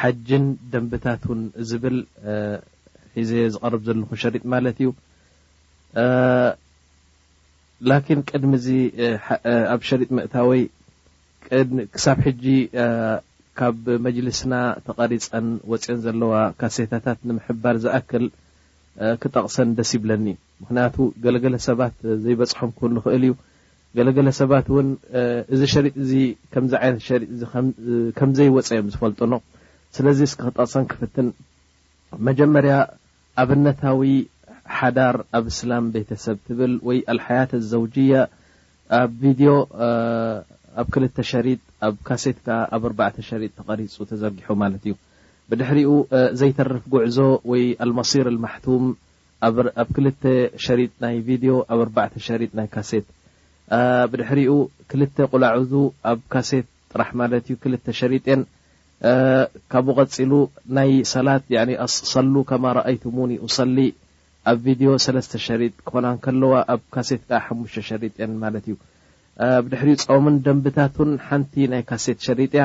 ሓጅን ደንብታቱን ዝብል ሒዘዮ ዝቐርብ ዘለኹ ሸሪጥ ማለት እዩ። ላኪን ቅድሚ እዚ ኣብ ሸሪጥ ምእታወይ ክሳብ ሕጂ ካብ መጅልስና ተቐሪፀን ወፅዮን ዘለዋ ካሴታታት ንምሕባር ዝኣክል ክጠቕሰን ደስ ይብለኒ። ምኽንያቱ ገለ ገለ ሰባት ዘይበጽሖም ክኹን ዝኽእል እዩ። ገለ ገለ ሰባት እውን እዚ ሸሪጥ እዚ ከምዚ ዓይነት ሸሪጥ እዚ ከም ዘይወጸ እዮም ዝፈልጡኖ። ስለዚ እስኪ ክጠቕሰን ክፍትን። መጀመርያ ኣብነታዊ ሓዳር ኣብ እስላም ቤተሰብ ትብል ወይ ኣልሓያት ኣዘውጅያ ኣብ ቪድዮ ኣብ ክልተ ሸሪጥ ኣብ ካሴት ከኣ ኣብ ኣርባዕተ ሸሪጥ ተቐሪጹ ተዘርጊሑ ማለት እዩ። ብድሕሪኡ ዘይተርፍ ጉዕዞ ወይ ኣልመሲር ኣልማሕቱም ኣብ ክልተ ሸሪጥ ናይ ቪድዮ ኣብ ኣርባዕተ ሸሪጥ ናይ ካሴት ብድሕሪኡ ክልተ ቁላዑዙ ኣብ ካሴት ጥራሕ ማለት እዩ ክልተ ሸሪጥ እየን ካብኡ ቀፂሉ ናይ ሰላት ያኒ ሰሉ ከማ ረኣይቱሙኒ ኡሰሊ ኣብ ቪድዮ ሰለስተ ሸሪጥ ክኾና እንከለዋ ኣብ ካሴት ከዓ ሓሙሽተ ሸሪጥ እየን ማለት እዩ ብድሕሪኡ ፆምን ደንብታቱን ሓንቲ ናይ ካሴት ሸሪጥ እያ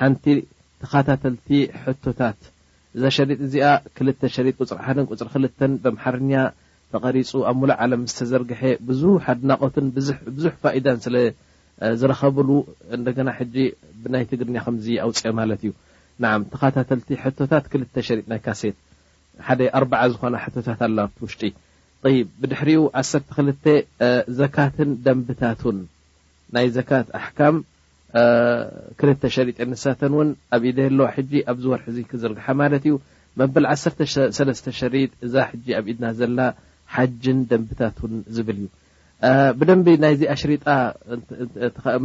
ሓንቲ ተኻታተልቲ ሕቶታት እዛ ሸሪጥ እዚኣ ክልተ ሸሪጥ ቁጽሪ ሓደን ቁጽሪ ክልተን በምሓርኛ ተቐሪጹ ኣብ ሙሉእ ዓለም ምስ ተዘርግሐ ብዙሕ ኣድናቖትን ብዝሕ ብዙሕ ፋኢዳን ስለ ዝረኸብሉ እንደገና ሕጂ ብናይ ትግርኛ ከምዚ ኣውጽኦ ማለት እዩ ናዓም ተኻታተልቲ ሕቶታት ክልተ ሸሪጥ ናይ ካሴት ሓደ ኣርባዓ ዝኾና ሕቶታት ኣላ ኣብቲ ውሽጢ ጠይብ ብድሕሪኡ ዓሰርተ ክልተ ዘካትን ደንብታቱን ናይ ዘካት ኣሕካም ክልተ ሸሪጥ ንሳተን ውን ኣብ ኢደይ ኣለዋ ሕጂ ኣብዚ ወርሒ እዚ ክዝርግሓ ማለት እዩ መበል ዓሰርተ ሰለስተ ሸሪጥ እዛ ሕጂ ኣብ ኢድና ዘላ ሓጅን ደንብታቱን ዝብል እዩ ብደንቢ ናይዚ ኣሽሪጣ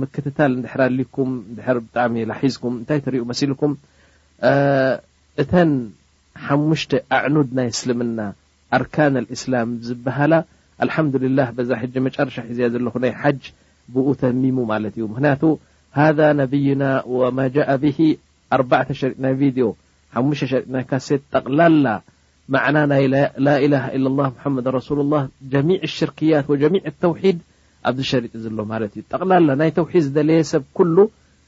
ምክትታል እንድሕር ኣልኩም ድር ብጣዕሚ ላሒዝኩም እንታይ ትሪኡ መሲልኩም እተን ሓሙሽተ ኣዕኑድ ናይ እስልምና፣ ኣርካን ኣልእስላም፣ ዝበሃላ ኣልሓምዱሊላህ በዛ ሕጂ መጨረሻ ሒዘያ ዘለኹ ናይ ሓጅ ብኡ ተሚሙ ማለት እዩ። ምኽንያቱ ሃዛ ነብዩና ወማ ጃኣ ቢሂ ኣርባዕተ ሸሪጥ ናይ ቪድዮ፣ ሓሙሽተ ሸሪጥ ናይ ካሴት ጠቕላላ ማዕና ናይ ላኢላሃ ኢለላህ ሙሓመድ ረሱሉላህ ጀሚዕ ሽርክያት ወጀሚዕ ተውሒድ ኣብዚ ሸሪጥ እዚ ኣሎ ማለት እዩ። ጠቕላላ ናይ ተውሒድ ዝደለየ ሰብ ኩሉ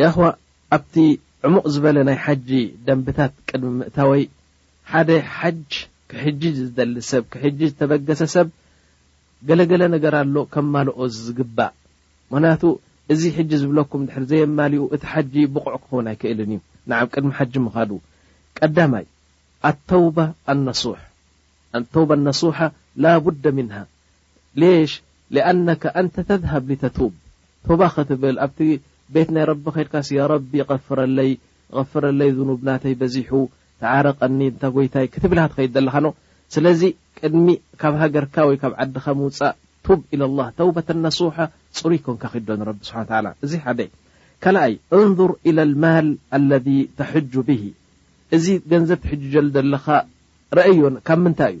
የኣኽዋ ኣብቲ ዕሙቕ ዝበለ ናይ ሓጂ ደንብታት ቅድሚ ምእታወይ ሓደ ሓጅ ክሕጅጅ ዝደሊ ሰብ ክሕጅጅ ዝተበገሰ ሰብ ገለገለ ነገር ኣሎ ከም ማልኦ ዝግባእ ምክንያቱ እዚ ሕጂ ዝብለኩም ድሕር ዘየማልኡ እቲ ሓጂ ብቑዕ ክኸውን ኣይክእልን እዩ ንዓብ ቅድሚ ሓጂ ምኻዱ ቀዳማይ ኣተውባ ኣነሱሕ ኣተውባ ኣነሱሓ ላቡደ ምንሃ ሌሽ ሊኣነከ ኣንተ ተዝሀብ ሊተቱብ ቶባ ክትብል ኣብቲ ቤት ናይ ረቢ ከድካስ ያረቢ ቐፍረለይ ቐፍረለይ ዝኑብ ናተይ በዚሑ ተዓረቀኒ እንታ ጎይታይ ክትብልሃ ትኸይድ ዘለኻ ን ስለዚ ቅድሚ ካብ ሃገርካ ወይ ካብ ዓድኻ ምውጻእ ቱብ ኢለላህ ተውበተን ነሱሓ ጽሩይ ኮንካ ኺዶ ንረቢ ስብሓን ወተዓላ እዚ ሓደ ካልኣይ እንዙር ኢላ ልማል ኣለዚ ተሕጁ ብሂ እዚ ገንዘብ ትሕጅጀሉ ዘለኻ ረኣዮ ካብ ምንታይ እዩ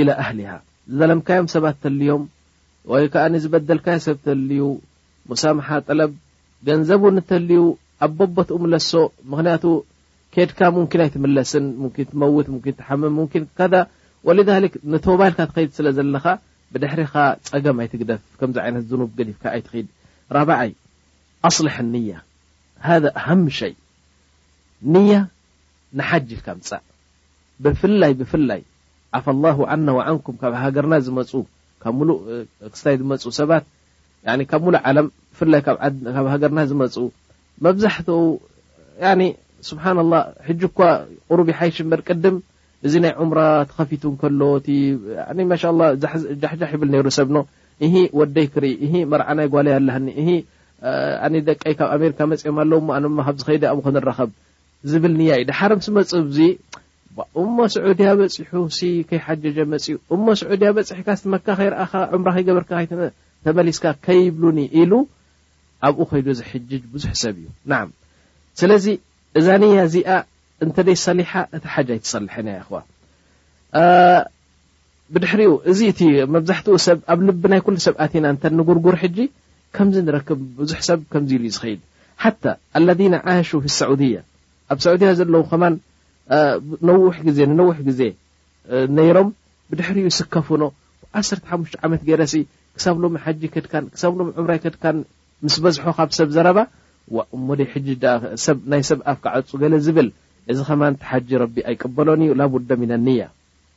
ኢላ ኣህሊሃ ዝዘለምካዮም ሰባት ተልዮም ወይ ከኣ ዝበደልካዮ ሰብ ተልዩ ሙሳምሓ ጠለብ፣ ገንዘብ ውን እንተልዩ ኣብ ቦቦትኡ ምለሶ ምኽንያቱ ኬድካ ሙምኪን ኣይትምለስን ሙምኪን ትመውት ሙምኪን ትሓምም ሙምኪን ከዛ ወሊዛሊክ ንቶባ ኢልካ ትኸይድ ስለ ዘለኻ ብድሕሪኻ ጸገም ኣይትግደፍ ከምዚ ዓይነት ዝኑብ ገዲፍካ ኣይትኺድ ራብዓይ ኣስልሕ ንያ ሃذ ኣሃም ሸይ ንያ ንሓጅ ኢልካ ምጻእ ብፍላይ ብፍላይ ዓፋላሁ ዓና ወዓንኩም ካብ ሃገርና ዝመጹ ካብ ምሉእ ክስታይ ዝመጹ ሰባት ያኒ ካብ ምሉእ ዓለም ብፍላይ ካብ ሃገርና ዝመጹ መብዛሕትኡ ያኒ ስብሓንላህ ሕጂ እኳ ቁሩብ ይሓይሽ እምበር ቅድም እዚ ናይ ዑምራ ተኸፊቱ እንከሎ እቲ ያኒ ማሻላ ጃሕጃሕ ይብል ነይሩ ሰብኖ እሂ ወደይ ክርኢ እሂ መርዓናይ ጓለይ ኣለሃኒ እሂ ኣነ ደቀይ ካብ ኣሜሪካ መፅኦም ኣለዉ እሞ ኣነማ ካብዚ ከይደ ኣብኡ ክንራኸብ ዝብል ንያ እዩ ደሓር ምስ መጽእ እዙ እሞ ስዑድያ በፂሑ ሲ ከይሓጀጀ መፅኡ እሞ ስዑድያ በፅሕካ ስ መካ ከይረኣኻ ዑምራ ከይገበርካ ተመሊስካ ከይብሉኒ ኢሉ ኣብኡ ኮይዱ ዝሕጅጅ ብዙሕ ሰብ እዩ ና ስለዚ እዛ ንያ እዚኣ እንተደይ ሰሊሓ እቲ ሓጅ ኣይትሰልሐን እያ ይኹዋ ብድሕሪኡ እዚ እቲ መብዛሕትኡ ሰብ ኣብ ልቢ ናይ ኩሉ ሰብ ኣቲና እንተ ንጉርጉር ሕጂ ከምዚ ንረክብ ብዙሕ ሰብ ከምዚ ኢሉ እዩ ዝኸይድ ሓታ ኣለዚነ ዓሹ ፊ ሰዑድያ ኣብ ሰዑድያ ዘለዉ ከማን ነውሕ ግዜ ንነውሕ ግዜ ነይሮም ብድሕሪኡ ይስከፉኖ ዓሰርተ ሓሙሽተ ዓመት ገይረሲ ክሳብ ሎሚ ሓጂ ከድካን ክሳብ ሎሚ ዑምራ ኣይከድካን ምስ በዝሖ ካብ ሰብ ዘረባ ዋእ እሞ ደይ ሕጂ ደኣ ሰብ ናይ ሰብ ኣፍ ክዓጹ ገለ ዝብል እዚ ከማን እቲ ሓጂ ረቢ ኣይቅበሎን እዩ ላቡደ ሚነ ንያ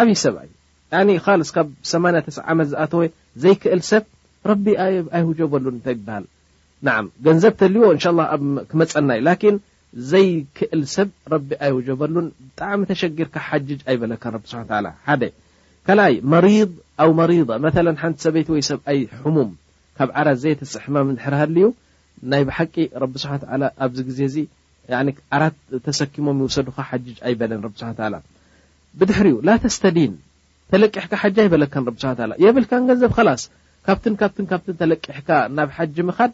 ዓብይ ሰብ ኣዩ ያኒ ካልስ ካብ ሰማንያ ተስዓ ዓመት ዝኣተወ ዘይክእል ሰብ ረቢ ኣይውጀበሉን እንታይ ይበሃል ናዓም ገንዘብ ተልዎ እንሻላ ክመፀና እዩ ላኪን ዘይክእል ሰብ ረቢ ኣይውጀበሉን ብጣዕሚ ተሸጊርካ ሓጅጅ ኣይበለካን ረቢ ስብሓን ተዓላ ሓደ ካልኣይ መሪድ ኣው መሪዳ መተለ ሓንቲ ሰበይቲ ወይ ሰብኣይ ሕሙም ካብ ዓራ ዘየትስእ ሕማም እንድሕር ሃልዩ ናይ ብሓቂ ረቢ ስብሓ ተላ ኣብዚ ግዜ እዚ ዓራት ተሰኪሞም ይውሰዱካ ሓጅጅ ኣይበለን ረቢ ስብሓ ተላ ብድሕሪኡ ላተስተዲን ተለቂሕካ ሓጂ ኣይበለካን ረቢ ስብሓን ታላ የብልካን ገንዘብ ከላስ ካብትን ካብትን ካብትን ተለቂሕካ ናብ ሓጂ ምኻድ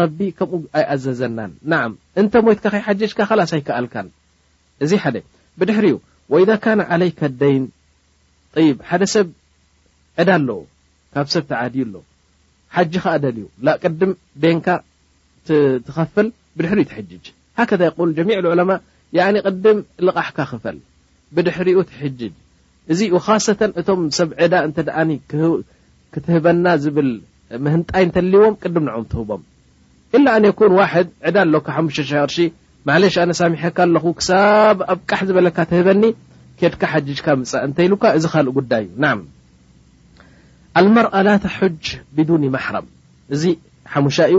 ረቢ ከምኡ ኣይኣዘዘናን ናዓም እንተ ሞይትካ ከይሓጀጅካ ከላስ ኣይከኣልካን እዚ ሓደ ብድሕሪኡ ወኢዛ ካነ ዓለይከ ደይን ይ ሓደ ሰብ ዕዳ ኣለዎ ካብ ሰብ ተዓድዩ ኣሎ ሓጂ ከኣ ደልዩ ላቅድም ደንካ ትኸፍል ብድሕሪኡ ትሕጅጅ ሃከዛ የቁል ጀሚዕ ልዑለማ ያኒ ቅድም ልቓሕካ ክፈል ብድሕሪኡ ትሕጅጅ እዚ ዩ ኻሰተን እቶም ሰብ ዕዳ እንተ ክትህበና ዝብል ምህንጣይ እንተሊዎም ቅድም ንዕኦም ትህቦም ኢላ ኣን የኩን ዋሕድ ዕዳ ኣሎካ ሓሙሽተ ሽሕ ቅርሺ ማዕሌሽ ኣነ ሳሚሐካ ኣለኹ ክሳብ ኣብ ቃሕ ዝበለካ ትህበኒ ኬድካ ሓጅጅካ ምጻእ እንተ ኢሉካ እዚ ካልእ ጉዳይ እዩ ናም ኣልመርኣ ላ ተሑጅ ብዱኒ ማሕረም እዚ ሓሙሻ እዩ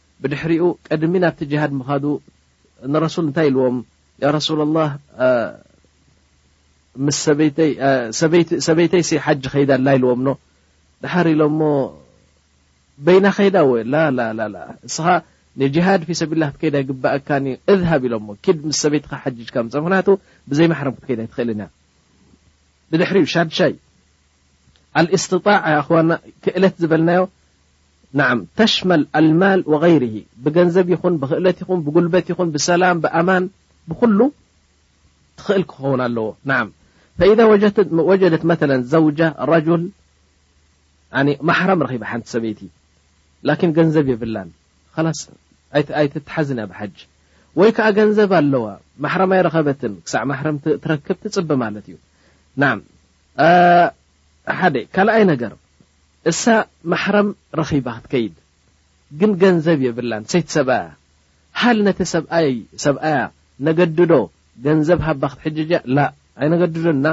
ብድሕሪኡ ቀድሚ ናብቲ ጅሃድ ምኻዱ ንረሱል እንታይ ኢልዎም ያ ረሱለላህ ምስ ሰበይተይ ሰበይቲ ሰበይተይሲ ሓጅ ከይዳ ኣላ ኢልዎም ኖ ድሓር ኢሎሞ በይና ከይዳ ወ ላላላላ እስኻ ንጅሃድ ፊ ሰቢልላህ ክትከይድ ኣይግባኣካን እዩ እዝሃብ ኢሎሞ ኪድ ምስ ሰበይትኻ ሓጅጅካ ምፀ ምክንያቱ ብዘይ ማሕረም ክትከይድ ኣይትኽእልን እያ ብድሕሪኡ ሻድሻይ ኣልእስትጣዕ ኣኽዋና ክእለት ዝበልናዮ ናዓም ተሽመል ኣልማል ወገይሪሂ ብገንዘብ ይኹን ብኽእለት ይኹን ብጉልበት ይኹን ብሰላም ብኣማን ብኹሉ ትኽእል ክኸውን ኣለዎ ናዓም ፈኢዛ ወጀደት መተለን ዘውጃ ረጁል ማሕረም ረኺባ ሓንቲ ሰበይቲ ላኪን ገንዘብ የብላን ኸላስ ኣይትትሓዝን እያ ብሓጅ ወይ ከዓ ገንዘብ ኣለዋ ማሕረም ኣይረኸበትን ክሳዕ ማሕረም ትረክብ ትፅቢ ማለት እዩ ናዓም ሓደ ካልኣይ ነገር እሳ ማሕረም ረኺባ ክትከይድ ግን ገንዘብ የብላን ሰይቲ ሰብኣያ ሃል ነቲ ሰብኣይ ሰብኣያ ነገድዶ ገንዘብ ሃባ ክትሕጅጃ ላእ ኣይነገድዶን እና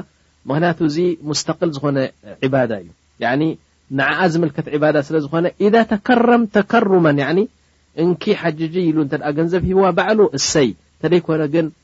ምኽንያቱ እዚ ሙስተቅል ዝኾነ ዒባዳ እዩ ያኒ ንዓኣ ዝምልከት ዒባዳ ስለ ዝኾነ ኢዛ ተከረም ተከሩመን ያኒ እንኪ ሓጅጂ ኢሉ እንተ ገንዘብ ሂብዋ ባዕሉ እሰይ ተደይኮነ ግን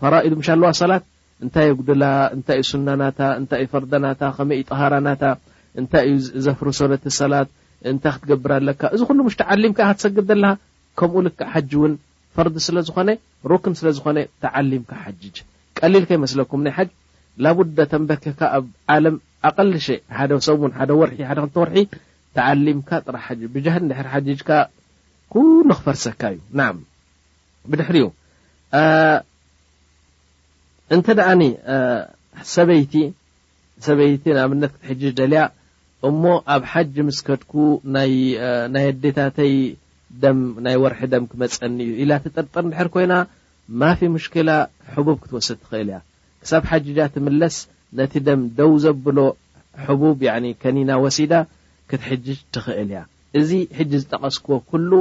ፈራኢድ ምሽ ኣለዋ ሰላት እንታይ የጉድላ እንታይ እዩ ሱና ናታ እንታይ እዩ ፈርደ ናታ ከመይ እዩ ጠሃራ ናታ እንታይ እዩ ዘፍርሶ ነቲ ሰላት እንታይ ክትገብር ኣለካ እዚ ኩሉ ምሽ ተዓሊምካ ኢካ ትሰግድ ዘለካ ከምኡ ልክዕ ሓጂ እውን ፈርዲ ስለ ዝኾነ ሩክን ስለ ዝኾነ ተዓሊምካ ሓጅጅ ቀሊል ከይመስለኩም ናይ ሓጅ ላቡደ ተንበክካ ኣብ ዓለም ኣቐልሸ ሓደ ሰሙን ሓደ ወርሒ ሓደ ክልተ ወርሒ ተዓሊምካ ጥራሕ ሓጅ ብጃህድ ንድሕር ሓጅጅካ ኩሉ ክፈርሰካ እዩ ናም ብድሕሪኡ እንተ ደኣኒ ሰበይቲ ሰበይቲ ንኣብነት ክትሕጅጅ ደልያ እሞ ኣብ ሓጅ ምስ ከድኩ ናይ ኣዴታተይ ደም ናይ ወርሒ ደም ክመፀኒ እዩ ኢላ ትጥርጥር ንድሕር ኮይና ማፊ ሙሽክላ ሕቡብ ክትወስድ ትኽእል እያ ክሳብ ሓጅጃ ትምለስ ነቲ ደም ደው ዘብሎ ሕቡብ ከኒና ወሲዳ ክትሕጅጅ ትኽእል እያ እዚ ሕጂ ዝጠቐስክዎ ኩሉ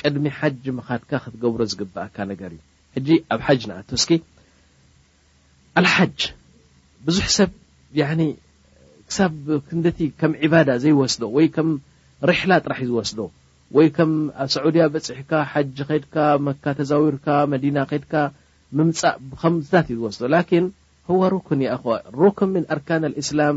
ቅድሚ ሓጅ ምኻድካ ክትገብሮ ዝግብኣካ ነገር እዩ። ሕጂ ኣብ ሓጅ ንኣቱ እስኪ ኣልሓጅ ብዙሕ ሰብ ያኒ ክሳብ ክንደቲ ከም ዒባዳ ዘይወስዶ ወይ ከም ሪሕላ ጥራሕ እዩ ዝወስዶ ወይ ከም ኣብ ሰዑድያ በፂሕካ ሓጅ ከድካ መካ ተዛዊርካ መዲና ከድካ ምምፃእ ከምታት እዩ ዝወስዶ ላኪን ህዋ ሩክን ይኣኹዋ ሩክን ምን ኣርካን ኣልእስላም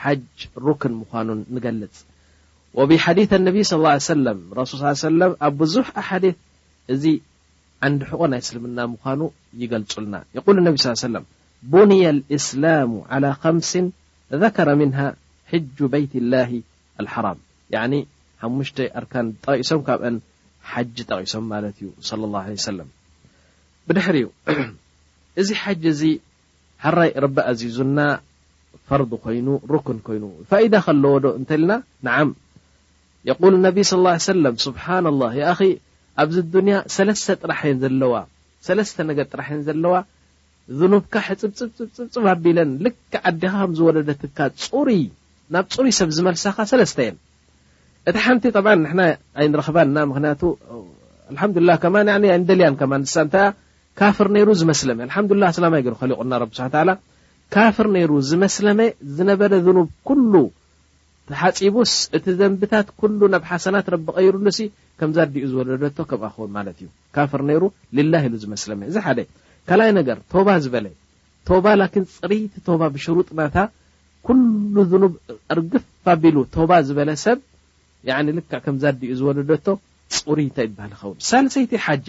ሓጅ ሩክን ምዃኑን ንገልጽ። ወቢ ሓዲት ኣነቢ ሰለላሁ ዓለይሂ ወሰለም፣ ረሱል ሰለላሁ ዓለይሂ ወሰለም ኣብ ብዙሕ ኣሓዲት እዚ ዓንዲ ሕቖ ናይ እስልምና ምዃኑ ይገልጹልና። የቁሉ ኣነቢ ሰለላሁ ዓለይሂ ወሰለም፣ ቡንየ ኣልእስላሙ ዓላ ከምሲን ዘከረ ምንሃ ሕጁ በይቲላሂ ኣልሓራም ያዕኒ ሓሙሽተ ኣርካን ጠቒሶም ካብኣን ሓጅ ጠቒሶም ማለት እዩ ሰለላሁ ዓለይሂ ወሰለም። ብድሕሪኡ እዚ ሓጅ እዚ ሐራይ ረቢ ኣዚዙና ፈርድ ኮይኑ ሩክን ኮይኑ ፋኢዳ ከለዎ ዶ እንተልና ነዓም የቁል ነቢ ሰለላሁ ዓለይሂ ወሰለም ሱብሓነላህ ያኣኺ ኣብዚ ኣዱንያ ሰለስተ ጥራሕ እየን ዘለዋ ሰለስተ ነገር ጥራሕ እየን ዘለዋ ዙኑብካ ሕጽብጽብጽብጽብ ኣቢለን ልክዕ ኣዴኻ ከም ዝወለደትካ ጹሩይ ናብ ጹሩይ ሰብ ዝመልሳኻ ሰለስተ እየን እቲ ሓንቲ ጠብዓ ንሕና ኣይንረኽባና ምክንያቱ ኣልሓምዱሊላህ ከማን ኣይንደልያን ከማን ንሳ እንታይ ካፍር ነይሩ ዝመስለመ ኣልሓምዱሊላህ ኣስላማይ ገይሩ ኸሊቁና ረቢ ስብሓን ወተዓላ ካፍር ነይሩ ዝመስለመ ዝነበረ ዝኑብ ኩሉ ተሓፂቡስ እቲ ዘንብታት ኩሉ ናብ ሓሰናት ረቢ ቀይሩሉሲ ከምዛ ኣዲኡ ዝወለደቶ ከምኣ ክኸውን ማለት እዩ ካፍር ነይሩ ሊላህ ኢሉ ዝመስለመ እዚ ሓደ ካልኣይ ነገር ቶባ ዝበለ ቶባ ላኪን ፅሪይቲ ቶባ ብሽሩጥ ናታ ኩሉ ዝኑብ እርግፍ ኣቢሉ ቶባ ዝበለ ሰብ ልክዕ ከምዛ ኣዲኡ ዝወለደቶ ፅሩይታ ይበሃል ይኸውን ሳልሰይቲ ሓጃ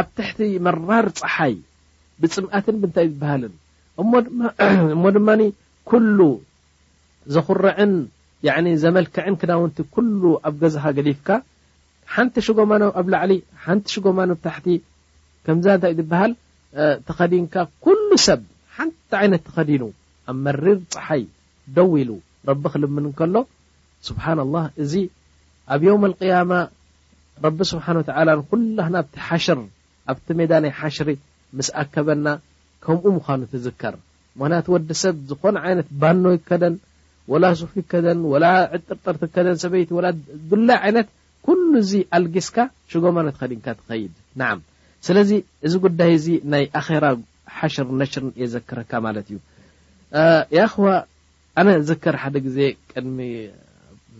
ኣብ ትሕቲ መራር ጸሓይ ብጽምኣትን ብንታይ ዝበሃልን እሞ ድማ ኩሉ ዘኹርዕን ዘመልክዕን ክዳውንቲ ኩሉ ኣብ ገዛኻ ገዲፍካ ሓንቲ ሽጎማኖ ኣብ ላዕሊ ሓንቲ ሽጎማኖ ታሕቲ ከምዛ እንታይ ዝበሃል ተኸዲንካ ኩሉ ሰብ ሓንቲ ዓይነት ተኸዲኑ ኣብ መሪር ፀሓይ ደው ኢሉ ረቢ ክልምን ከሎ ስብሓና ላህ እዚ ኣብ ዮም ልቅያማ ረቢ ስብሓን ወተዓላ ንኩላህና ኣብቲ ሓሽር ኣብቲ ሜዳ ናይ ሓሽሪ ምስ ኣከበና ከምኡ ምዃኑ ትዝከር ምክንያቱ ወዲ ሰብ ዝኾነ ዓይነት ባኖ ይከደን ወላ ሱፍ ይከደን ወላ ዕጥርጥር ትከደን ሰበይቲ ወላ ዱላ ዓይነት ኩሉ እዚ ኣልጊስካ ሽጎማኖ ተኸዲንካ ትኸይድ ናዓም ስለዚ እዚ ጉዳይ እዚ ናይ ኣኼራ ሓሽር ነሽር እየ ዘክረካ ማለት እዩ ያኹዋ ኣነ ዝከር ሓደ ግዜ ቅድሚ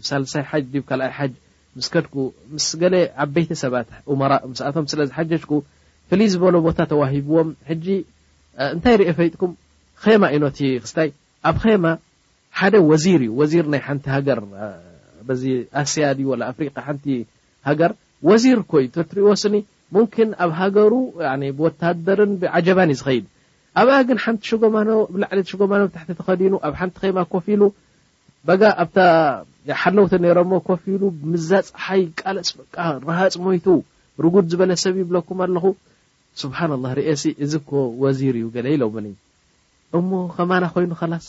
ሳልሳይ ሓጅ ዲብ ካልኣይ ሓጅ ምስ ከድኩ ምስ ገለ ዓበይቲ ሰባት፣ ኡመራእ፣ ምስኣቶም ስለ ዝሓጀጅኩ ፍልይ ዝበሎ ቦታ ተዋሂብዎም። ሕጂ እንታይ ርእየ ፈሊጥኩም? ኼማ እዩ ነቲ ክስታይ። ኣብ ኼማ ሓደ ወዚር እዩ፣ ወዚር ናይ ሓንቲ ሃገር፣ በዚ ኣስያ ድዩ ወላ ኣፍሪቃ ሓንቲ ሃገር፣ ወዚር እኮ እዩ እንተትርእይዎ ስኒ ሙምኪን ኣብ ሃገሩ ያኒ ብወተሃደርን ብዓጀባን እዩ ዝኸይድ። ኣብኣ ግን ሓንቲ ሽጎማኖ ብላዕሊ ሽጎማኖ ብታሕቲ ተኸዲኑ ኣብ ሓንቲ ኼማ ኮፍ ኢሉ፣ በጋ ኣብታ ሓለውቲ ነይሮሞ ኮፍ ኢሉ ምዛ ፀሓይ ይቃለስ በቃ ረሃፅ ሞይቱ ርጉድ ዝበለ ሰብ ይብለኩም ኣለኹ ስብሓንላ ርእሲ እዚ እኮ ወዚር እዩ ገለ ኢሎምኒ እሞ ከማና ኮይኑ ከላስ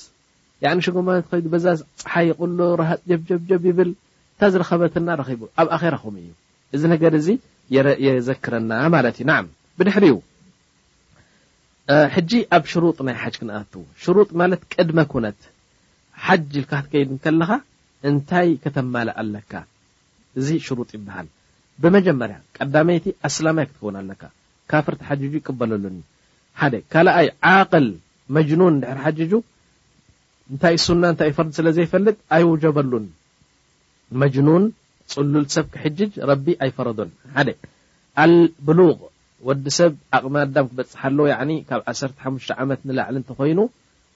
ያዕኒ ሽጎማነት ከይዱ በዛ ፀሓይ ይቕሎ ረሃፅ ጀብጀብጀብ ይብል እታ ዝረኸበትና ረኺቡ ኣብ ኣኼራ ከምኡ እዩ እዚ ነገር እዚ የዘክረና ማለት እዩ ናዓም ብድሕሪኡ ሕጂ ኣብ ሽሩጥ ናይ ሓጅ ክንኣቱ ሽሩጥ ማለት ቅድመ ኩነት ሓጅ ኢልካ ክትከይድ እንከለኻ እንታይ ከተማልእ ኣለካ? እዚ ሽሩጥ ይበሃል። ብመጀመርያ ቀዳመይቲ ኣስላማይ ክትከውን ኣለካ። ካፍር ተሓጂጁ ይቅበለሉን እዩ። ሓደ ካላኣይ ዓቅል መጅኑን እንድሕር ሓጂጁ እንታይ እዩ ሱና እንታይ እዩ ፈርዲ ስለ ዘይፈልጥ ኣይውጀበሉን። መጅኑን ጽሉል ሰብ ክሕጅጅ ረቢ ኣይፈረዶን። ሓደ ኣልብሉግ ወዲ ሰብ ዓቅሚ ኣዳም ክበጽሕ ኣለዎ ያዕኒ ካብ ዓሰርተ ሓሙሽተ ዓመት ንላዕሊ እንተኾይኑ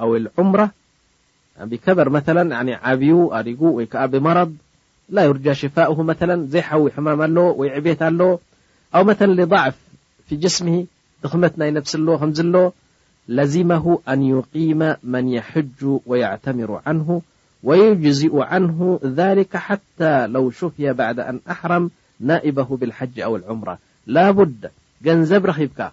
أو العمرة كبرمل ب بمرض لا يرجى شفاؤه مثل زيحوي حمام ل ويعبت ل و مثلا لضعف في جسمه مت ي نفس ل لزمه أن يقيم من يحج ويعتمر عنه ويجزؤ عنه ذلك حتى لو شفي بعد أن أحرم نائبه بالحج او العمرة لابد نزب ربك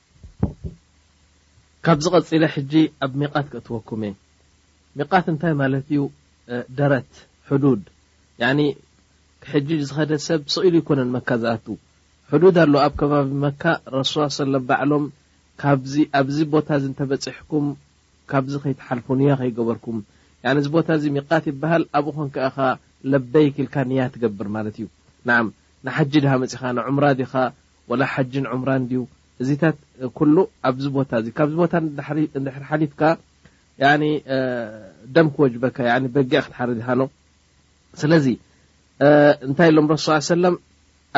ካብዚ ቀጺለ ሕጂ ኣብ ሚቃት ከእትወኩም እየ ሚቃት እንታይ ማለት እዩ ደረት ሕዱድ ያኒ ክሕጅጅ ዝኸደ ሰብ ስቅ ኢሉ ኣይኮነን መካ ዝኣቱ ሕዱድ ኣሎ ኣብ ከባቢ መካ ረሱል ሰለም ባዕሎም ካብዚ ኣብዚ ቦታ እዚ እንተበጺሕኩም ካብዚ ከይትሓልፉ ንያ ከይገበርኩም ያኒ እዚ ቦታ እዚ ሚቃት ይበሃል ኣብኡ ኮንካ ኢኻ ለበይክ ኢልካ ንያ ትገብር ማለት እዩ ናዓም ንሓጂ ድኻ መጺኻ ንዑምራ ዲኻ ወላ ሓጅን ዑምራን ድዩ እዚታት ኩሉ ኣብዚ ቦታ እዚ ካብዚ ቦታ እንድሕር ሓሊፍካ ያኒ ደም ክወጅበካ ያኒ በጊዕ ክትሓርድ ሃኖ ስለዚ እንታይ ኢሎም ረሱ ስ ሰለም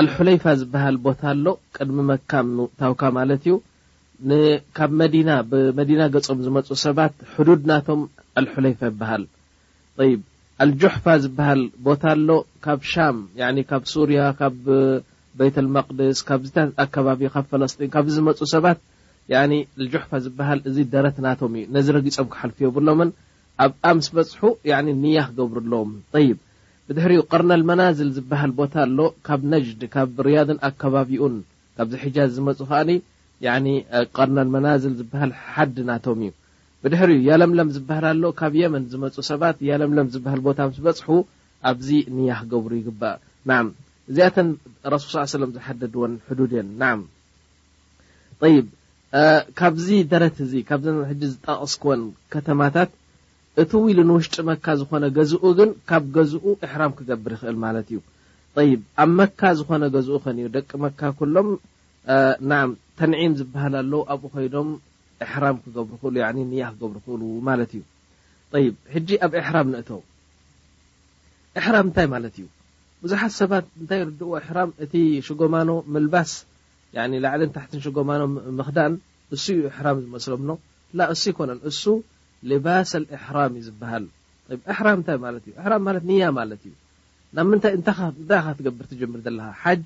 ኣልሑለይፋ ዝበሃል ቦታ ኣሎ ቅድሚ መካም ንታውካ ማለት እዩ ካብ መዲና ብመዲና ገጾም ዝመፁ ሰባት ሕዱድ ናቶም ኣልሑለይፋ ይበሃል ጠይብ ኣልጁሕፋ ዝብሃል ቦታ ኣሎ ካብ ሻም ያኒ ካብ ሱርያ ካብ በይተልመቅድስ ካብዚታት ኣከባቢ ካብ ፈለስጢን ካብዚ ዝመጹ ሰባት ያኒ ኣልጁሕፋ ዝብሃል እዚ ደረት ናቶም እዩ ነዚ ረጊጾም ክሓልፉ የብሎምን ኣብኣ ምስ በጽሑ ያኒ ንያ ክገብሩ ኣለዎም ጠይብ ብድሕሪኡ ቀርነልመናዝል ዝብሃል ቦታ ኣሎ ካብ ነጅድ ካብ ርያድን ኣከባቢኡን ካብዚ ሕጃዝ ዝመጹ ከኣ ያኒ ቀርነልመናዝል ዝብሃል ሓዲ ናቶም እዩ ብድሕሪኡ ያለምለም ዝበሀል ኣሎ። ካብ የመን ዝመጹ ሰባት ያለምለም ዝበሀል ቦታ ምስ በጽሑ ኣብዚ ንያ ክገብሩ ይግባእ። ናም። እዚኣተን ረሱል ሰለላሁ ዓለይሂ ወሰለም ዝሓደድወን ሕዱድ እየን። ናም። ጠይብ ካብዚ ደረት እዚ ካብዘን ሕጂ ዝጠቐስክወን ከተማታት እቲ ኢሉ ንውሽጢ መካ ዝኾነ ገዝኡ ግን ካብ ገዝኡ ኢሕራም ክገብር ይኽእል ማለት እዩ። ጠይብ ኣብ መካ ዝኾነ ገዝኡ ከንዩ ደቂ መካ ኩሎም ናም ተንዒም ዝበሀል ኣሎ ኣብኡ ከይዶም ኢሕራም ክገብሩ ክእሉ ያኒ ንያ ክገብሩ ክእሉ ማለት እዩ ጠይብ ሕጂ ኣብ ኢሕራም ንእተው ኢሕራም እንታይ ማለት እዩ ብዙሓት ሰባት እንታይ ይርድእዎ ኢሕራም እቲ ሽጎማኖ ምልባስ ያኒ ላዕልን ታሕትን ሽጎማኖ ምኽዳን እሱ እዩ ኢሕራም ዝመስሎም ኖ ላ እሱ ይኮነን እሱ ልባስ ኣልኢሕራም እዩ ዝበሃል ጠይብ ኢሕራም እንታይ ማለት እዩ ኢሕራም ማለት ንያ ማለት እዩ ናብ ምንታይ እንታይ ኢኻ ትገብር ትጅምር ዘለኻ ሓጅ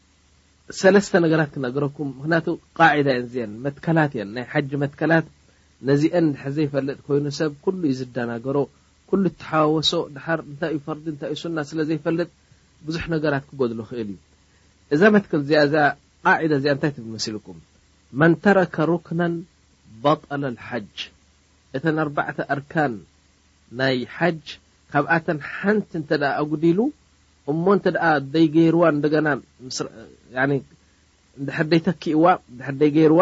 ሰለስተ ነገራት ክነግረኩም ምክንያቱ ቃዒዳ እየን እዚኤን መትከላት እየን ናይ ሓጂ መትከላት ነዚኤን እንድሕር ዘይፈልጥ ኮይኑ ሰብ ኩሉ እዩ ዝደናገሮ ኩሉ ተሓዋወሶ ድሓር እንታይ እዩ ፈርዲ እንታይ እዩ ሱና ስለ ዘይፈልጥ ብዙሕ ነገራት ክጎድሎ ክእል እዩ እዛ መትከል እዚኣ እዚኣ ቃዒዳ እዚኣ እንታይ ትብል መሲልኩም መን ተረከ ሩክናን በጠለ ልሓጅ እተን ኣርባዕተ ኣርካን ናይ ሓጅ ካብኣተን ሓንቲ እንተ ኣጉዲሉ እሞ እንተ ደይ ገይርዋ እንደገና እንድሕር ደይ ተኪእዋ ድሕር ደይ ገይርዋ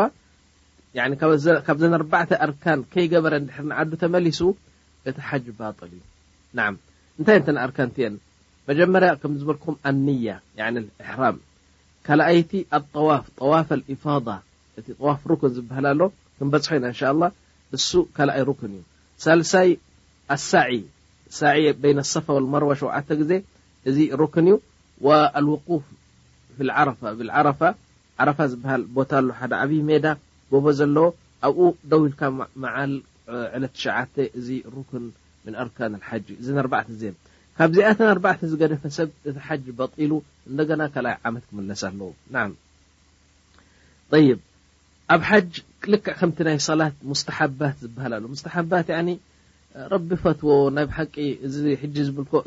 ካብዘን ኣርባዕተ ኣርካን ከይገበረ እንድሕር ንዓዱ ተመሊሱ እቲ ሓጅ ባጥል እዩ ናዓም እንታይ እንተን ኣርካን ትየን መጀመርያ ከም ዝበልኩም ኣንያ ሕራም ካልኣይቲ ኣጠዋፍ ጠዋፍ ኣልኢፋዳ እቲ ጠዋፍ ሩክን ዝበሃል ኣሎ ክንበፅሖ ኢና እንሻ ላ እሱ ካልኣይ ሩክን እዩ ሳልሳይ ኣሳዒ ሳዒ በይነ ኣሰፋ ወልመርዋ ሸውዓተ ግዜ እዚ ሩክን እዩ ወኣልውቁፍ ፊልዓረፋ ብልዓረፋ ዓረፋ ዝበሃል ቦታ ኣሎ ሓደ ዓብዪ ሜዳ ጎቦ ዘለዎ ኣብኡ ደው ኢልካ መዓል ዕለት ትሽዓተ እዚ ሩክን ምን ኣርካን ልሓጅ እዩ እዘን ኣርባዕተ እዚን ካብዚኣተን ኣርባዕተ ዝገደፈ ሰብ እቲ ሓጅ በጢሉ እንደገና ካልኣይ ዓመት ክምለስ ኣለዎ ናም ጠይብ ኣብ ሓጅ ልክዕ ከምቲ ናይ ሰላት ሙስተሓባት ዝበሃል ኣሎ ሙስተሓባት ያኒ ረቢ ፈትዎ ናይ ብሓቂ እዚ ሕጂ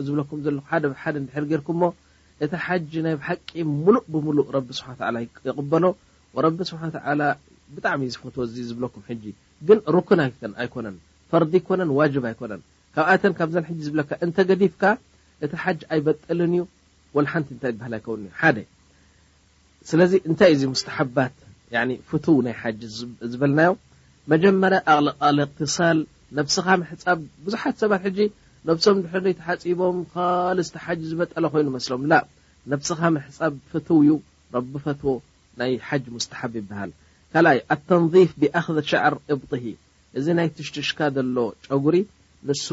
ዝብለኩም ዘለኹ ሓደ ብሓደ እንድሕር ጌርኩሞ እቲ ሓጅ ናይ ብሓቂ ሙሉእ ብሙሉእ ረቢ ስብሓነ ወተዓላ ይቕበሎ ወረቢ ስብሓነ ወተዓላ ብጣዕሚ እዩ ዝፈትዎ እዚ ዝብለኩም ሕጂ ግን ሩክን ኣይኮነን ፈርዲ ኣይኮነን ዋጅብ ኣይኮነን ካብኣተን ካብዘን ሕጂ ዝብለካ እንተገዲፍካ እቲ ሓጅ ኣይበጥልን እዩ ወልሓንቲ እንታይ ዝበሃል ኣይከውንን እዩ ሓደ ስለዚ እንታይ እዩ እዚ ሙስተሓባት ያኒ ፍቱው ናይ ሓጅ ዝበልናዮ መጀመርያ ኣልእቅትሳል ነብስኻ ምሕጻብ ብዙሓት ሰባት ሕጂ ነብሶም ድሕሪ ተሓጺቦም ኻልስ እቲ ሓጅ ዝበጠለ ኮይኑ መስሎም ላእ ነብስኻ ምሕጻብ ፍቱው እዩ ረቢ ፈትዎ ናይ ሓጅ ሙስተሓብ ይብሃል ካልኣይ ኣተንዚፍ ብኣኽዝ ሸዕር እብጥሂ እዚ ናይ ትሽትሽካ ዘሎ ጨጉሪ ንሱ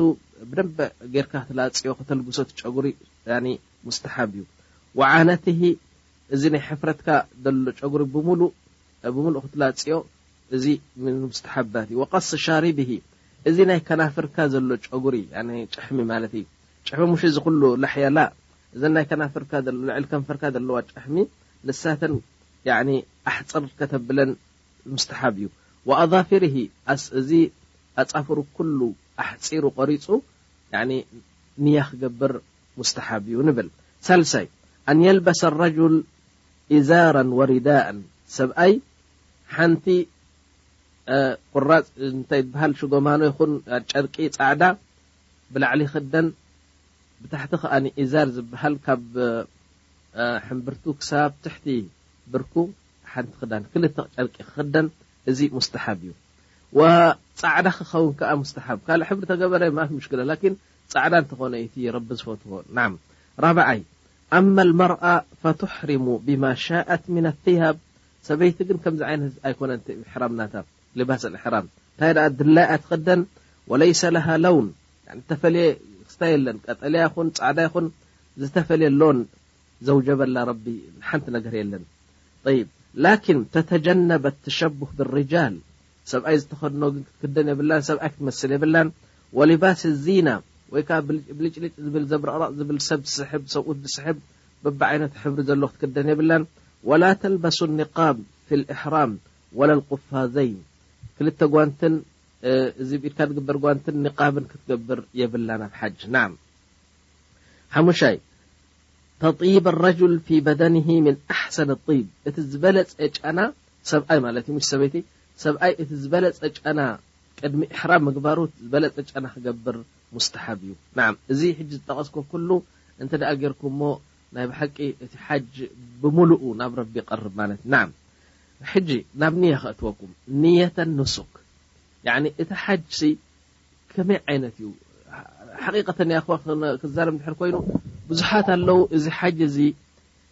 ብደንብ ጌርካ ክትላጽዮ ከተልግሶ እቲ ጨጉሪ ያኒ ሙስተሓብ እዩ ወዓ ነቲሂ እዚ ናይ ሕፍረትካ ደሎ ጨጉሪ ብምሉእ ብምሉእ ክትላጽዮ እዚ ምን ሙስተሓባት እዩ ወቀስ ሻሪብሂ እዚ ናይ ከናፍርካ ዘሎ ጨጉሪ ያኒ ጭሕሚ ማለት እዩ ጭሕሚ ሙሽ እዚ ኩሉ ላሕያ ላእ እዘን ናይ ከናፍርካ ደሎ ልዕሊ ከንፈርካ ደለዋ ጭሕሚ ንሳተን ያኒ ኣሕጽር ከተብለን ሙስተሓብ እዩ ወኣዛፊርሂ ኣስ እዚ ኣጻፍሩ ኩሉ ኣሕጺሩ ቆሪጹ ያኒ ንያ ክገብር ሙስተሓብ እዩ ንብል። ሳልሳይ፣ ኣን የልበሰ ረጁል ኢዛራን ወሪዳእን፣ ሰብኣይ ሓንቲ ቁራፅ እንታይ ትበሃል ሽጎማኖ ይኹን ጨርቂ ፃዕዳ ብላዕሊ ይኽደን፣ ብታሕቲ ከኣ ኢዛር ዝበሃል ካብ ሕምብርቱ ክሳብ ትሕቲ ብርኩ ሓንቲ ክዳን ክልተ ጨርቂ ክኽደን እዚ ሙስተሓብ እዩ። ወፃዕዳ ክኸውን ከኣ ሙስተሓብ ካልእ ሕብሪ ተገበረ ማፊ ሙሽክላ ላኪን ጻዕዳ እንተኾነ እዩ እቲ ረቢ ዝፈትዎ ናም። ራብዓይ ኣማ ልመርኣ ፈቱሕሪሙ ብማ ሻኣት ምን ኣትያብ ሰበይቲ ግን ከምዚ ዓይነት ኣይኮነንት እሕራም ናታ ልባስ ኣልእሕራም እንታይ ደኣ ድላያ ትኽደን ወለይሰ ለሃ ለውን ዝተፈልየ ክስታ የለን ቀጠልያ ይኹን ጻዕዳ ይኹን ዝተፈልየ ሎን ዘውጀበላ ረቢ ሓንቲ ነገር የለን ጠይብ ላኪን ተተጀነበ ትሸቡህ ብርጃል ሰብኣይ ዝተኸድኖ ግን ክትክደን የብላን ሰብኣይ ክትመስል የብላን ወሊባስ ዚና ወይ ከኣ ብልጭልጭ ዝብል ዘብረቕረቕ ዝብል ሰብ ዝስሕብ ሰብኡት ዝስሕብ በብዓይነቱ ሕብሪ ዘለዎ ክትክደን የብላን ወላ ተልበሱ ኒቃብ ፊ ልእሕራም ወላ ልቁፋዘይን ክልተ ጓንትን እዚ ብኢድካ ዝግበር ጓንትን ኒቃብን ክትገብር የብላን ኣብ ሓጅ ናም ሓሙሻይ ተጢብ ረጁል ፊ በደንሂ ምን ኣሕሰን ጢብ እቲ ዝበለፀ ጨና ሰብኣይ ማለት እዩ ምሽ ሰበይቲ ሰብኣይ እቲ ዝበለጸ ጨና ቅድሚ ኢሕራም ምግባሩ ዝበለጸ ጨና ክገብር ሙስተሓብ እዩ። ናዓም እዚ ሕጂ ዝጠቐስኩ ኩሉ እንተ ጌርኩሞ ናይ ብሓቂ እቲ ሓጅ ብሙሉኡ ናብ ረቢ ይቐርብ ማለት እዩ ናዓም ሕጂ ናብ ንያ ከእትወኩም ንየተ ኑሱክ ያኒ እቲ ሓጅሲ ከመይ ዓይነት እዩ ሓቂቀተን ያእኽዋ ክዛረብ እንድሕር ኮይኑ ብዙሓት ኣለዉ እዚ ሓጅ እዚ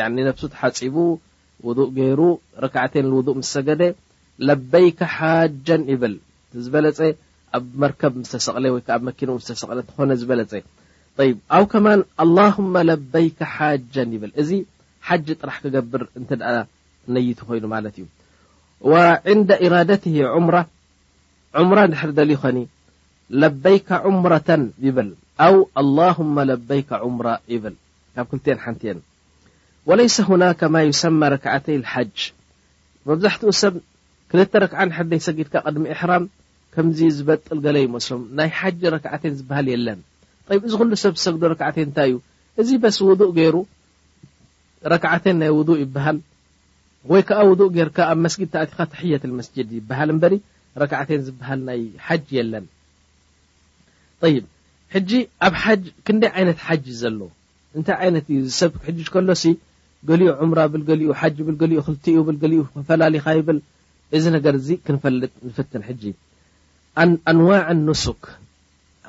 ያኒ ነብሱ ተሓጺቡ ውዱእ ገይሩ ረካዕተይን ልውዱእ ምስ ሰገደ ለበይከ ሓጀን ይብል እቲ ዝበለጸ ኣብ መርከብ ምስ ተሰቕለ ወይ ከኣ ኣብ መኪንኡ ምስ ተሰቕለ እንተኾነ ዝበለጸ ጠይብ ኣው ከማን ኣላሁመ ለበይከ ሓጀን ይብል እዚ ሓጂ ጥራሕ ክገብር እንተ ነይቱ ኮይኑ ማለት እዩ ወዕንደ ኢራደትሂ ዑምራ ዑምራ ድሕር ደልዩ ኸኒ ለበይከ ዑምረተን ይብል ኣው ኣላሁመ ለበይከ ዑምራ ይብል ካብ ክልቲኤን ሓንቲ እየን። ወለይሰ ሁናከ ማ ዩሰመ ረክዓተይ ልሓጅ መብዛሕትኡ ሰብ ክልተ ረክዓ እንድሕር ዘይሰጊድካ ቅድሚ ኢሕራም ከምዚ ዝበጥል ገለ ይመስሎም ናይ ሓጅ ረክዓተይን ዝበሃል የለን ጠይብ እዚ ኩሉ ሰብ ዝሰግዶ ረክዓተይን እንታይ እዩ እዚ በስ ውዱእ ገይሩ ረክዓተይን ናይ ውዱእ ይበሃል ወይ ከዓ ውዱእ ጌርካ ኣብ መስጊድ ተኣቲኻ ተሕየት ልመስጅድ ይበሃል እምበሪ ረክዓተይን ዝበሃል ናይ ሓጅ የለን ጠይብ ሕጂ ኣብ ሓጅ ክንደይ ዓይነት ሓጅ እዩ ዘሎ እንታይ ዓይነት እዩ ዝሰብ ክሕጅ ከሎሲ ገሊኡ ዑምራ ብል ገሊኡ ሓጅ ብል ገሊኡ ክልቲኡ ብል ገሊኡ ፈላሊኻ ይብል እዚ ነገር እዚ ክንፈልጥ ንፍትን ሕጂ ኣንዋዕ ንሱክ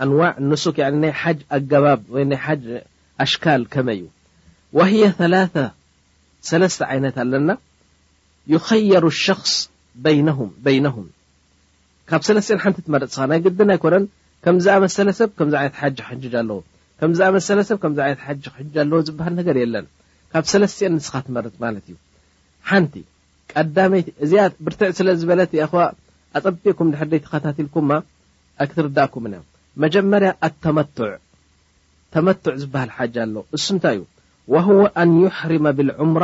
ኣንዋዕ ንሱክ ናይ ሓጅ ኣገባብ ወይ ናይ ሓጅ ኣሽካል ከመይ እዩ ወህየ ላተ ሰለስተ ዓይነት ኣለና ይኸየሩ ሸክስ በይነሁም ካብ ሰለስቲኤን ሓንቲ ትመርጽ ኢኻ ናይ ግድን ኣይኮነን ከምዚ ዝኣመሰለ ሰብ ከምዚ ዓይነት ሓጅ ክሕጅጅ ኣለዎ ከምዚ ዝኣመሰለ ሰብ ከምዚ ዓይነት ሓጅ ክሕጅጅ ኣለዎ ዝብሃል ነገር የለን ካብ ሰለስቲኤን ንስኻ ትመርጽ ማለት እዩ ሓንቲ ቀዳመይቲ እዚኣ ብርትዕ ስለ ዝበለት የኸዋ ኣጸቢቕኩም ድሕር ደይ ተኸታቲልኩማ ኣይክትርዳእኩምን እያ መጀመርያ ኣተመቱዕ ተመቱዕ ዝበሃል ሓጅ ኣሎ እሱ እንታይ እዩ ወህወ ኣን ዩሕሪመ ብልዑምራ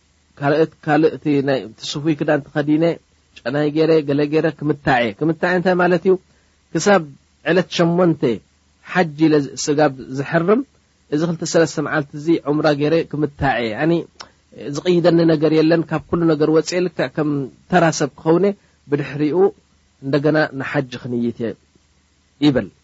ካልእት ካልእ እቲ ናይ እቲ ስፉይ ክዳን ተኸዲነ ጨናይ ገይረ ገለ ገይረ ክምታዔ ክምታዔ እንታይ ማለት እዩ ክሳብ ዕለት ሸሞንተ ሓጅ ኢለ ስጋብ ዝሕርም እዚ ክልተ ሰለስተ መዓልቲ እዚ ዑምራ ገይረ ክምታዔ ያኒ ዝቕይደኒ ነገር የለን ካብ ኩሉ ነገር ወፅኤ ልክዕ ከም ተራ ሰብ ክኸውነ ብድሕሪኡ እንደገና ንሓጅ ክንይት እየ ይብል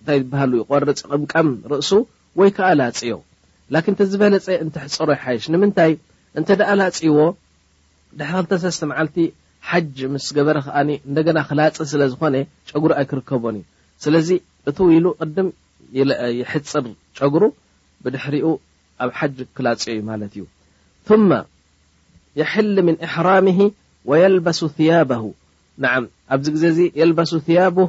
እንታይ ዝበሃሉ ይቆርጽ ይቕምቀም ርእሱ ወይ ከኣ ላጽዮ ላኪን ተዝበለጸ እንተሕጽሮ ይሓይሽ ንምንታይ እንተደኣ ላጽይዎ ድሕሪ ክልተ ሰለስተ መዓልቲ ሓጅ ምስ ገበረ ከኣ እንደገና ክላጺ ስለ ዝኾነ ጨጉሩ ኣይክርከቦን እዩ ስለዚ እትው ኢሉ ቅድም ይሕጽር ጨጉሩ ብድሕሪኡ ኣብ ሓጅ ክላጽዮ እዩ ማለት እዩ ثመ የሕል ምን እሕራምሂ ወየልበሱ ثያበሁ ናዓም ኣብዚ ግዜ እዚ የልበሱ ثያቡህ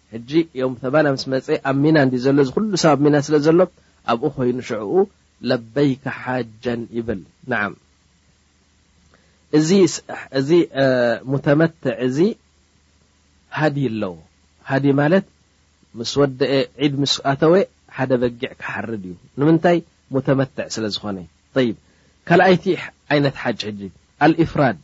ሕጂ ዮም ተባና ምስ መጸ ኣብ ሚና እንድዩ ዘሎ እዚ ኩሉ ሰብ ኣብ ሚና ስለ ዘሎ ኣብኡ ኮይኑ ሽዕኡ ለበይከ ሓጀን ይብል ነዓም እዚ ሙተመትዕ እዚ ሃዲ ኣለዎ ሃዲ ማለት ምስ ወደኤ ዒድ ምስ ኣተወ ሓደ በጊዕ ክሓርድ እዩ ንምንታይ ሙተመትዕ ስለ ዝኾነ ይብ ካልኣይቲ ዓይነት ሓጅ ሕጂ ኣልእፍራድ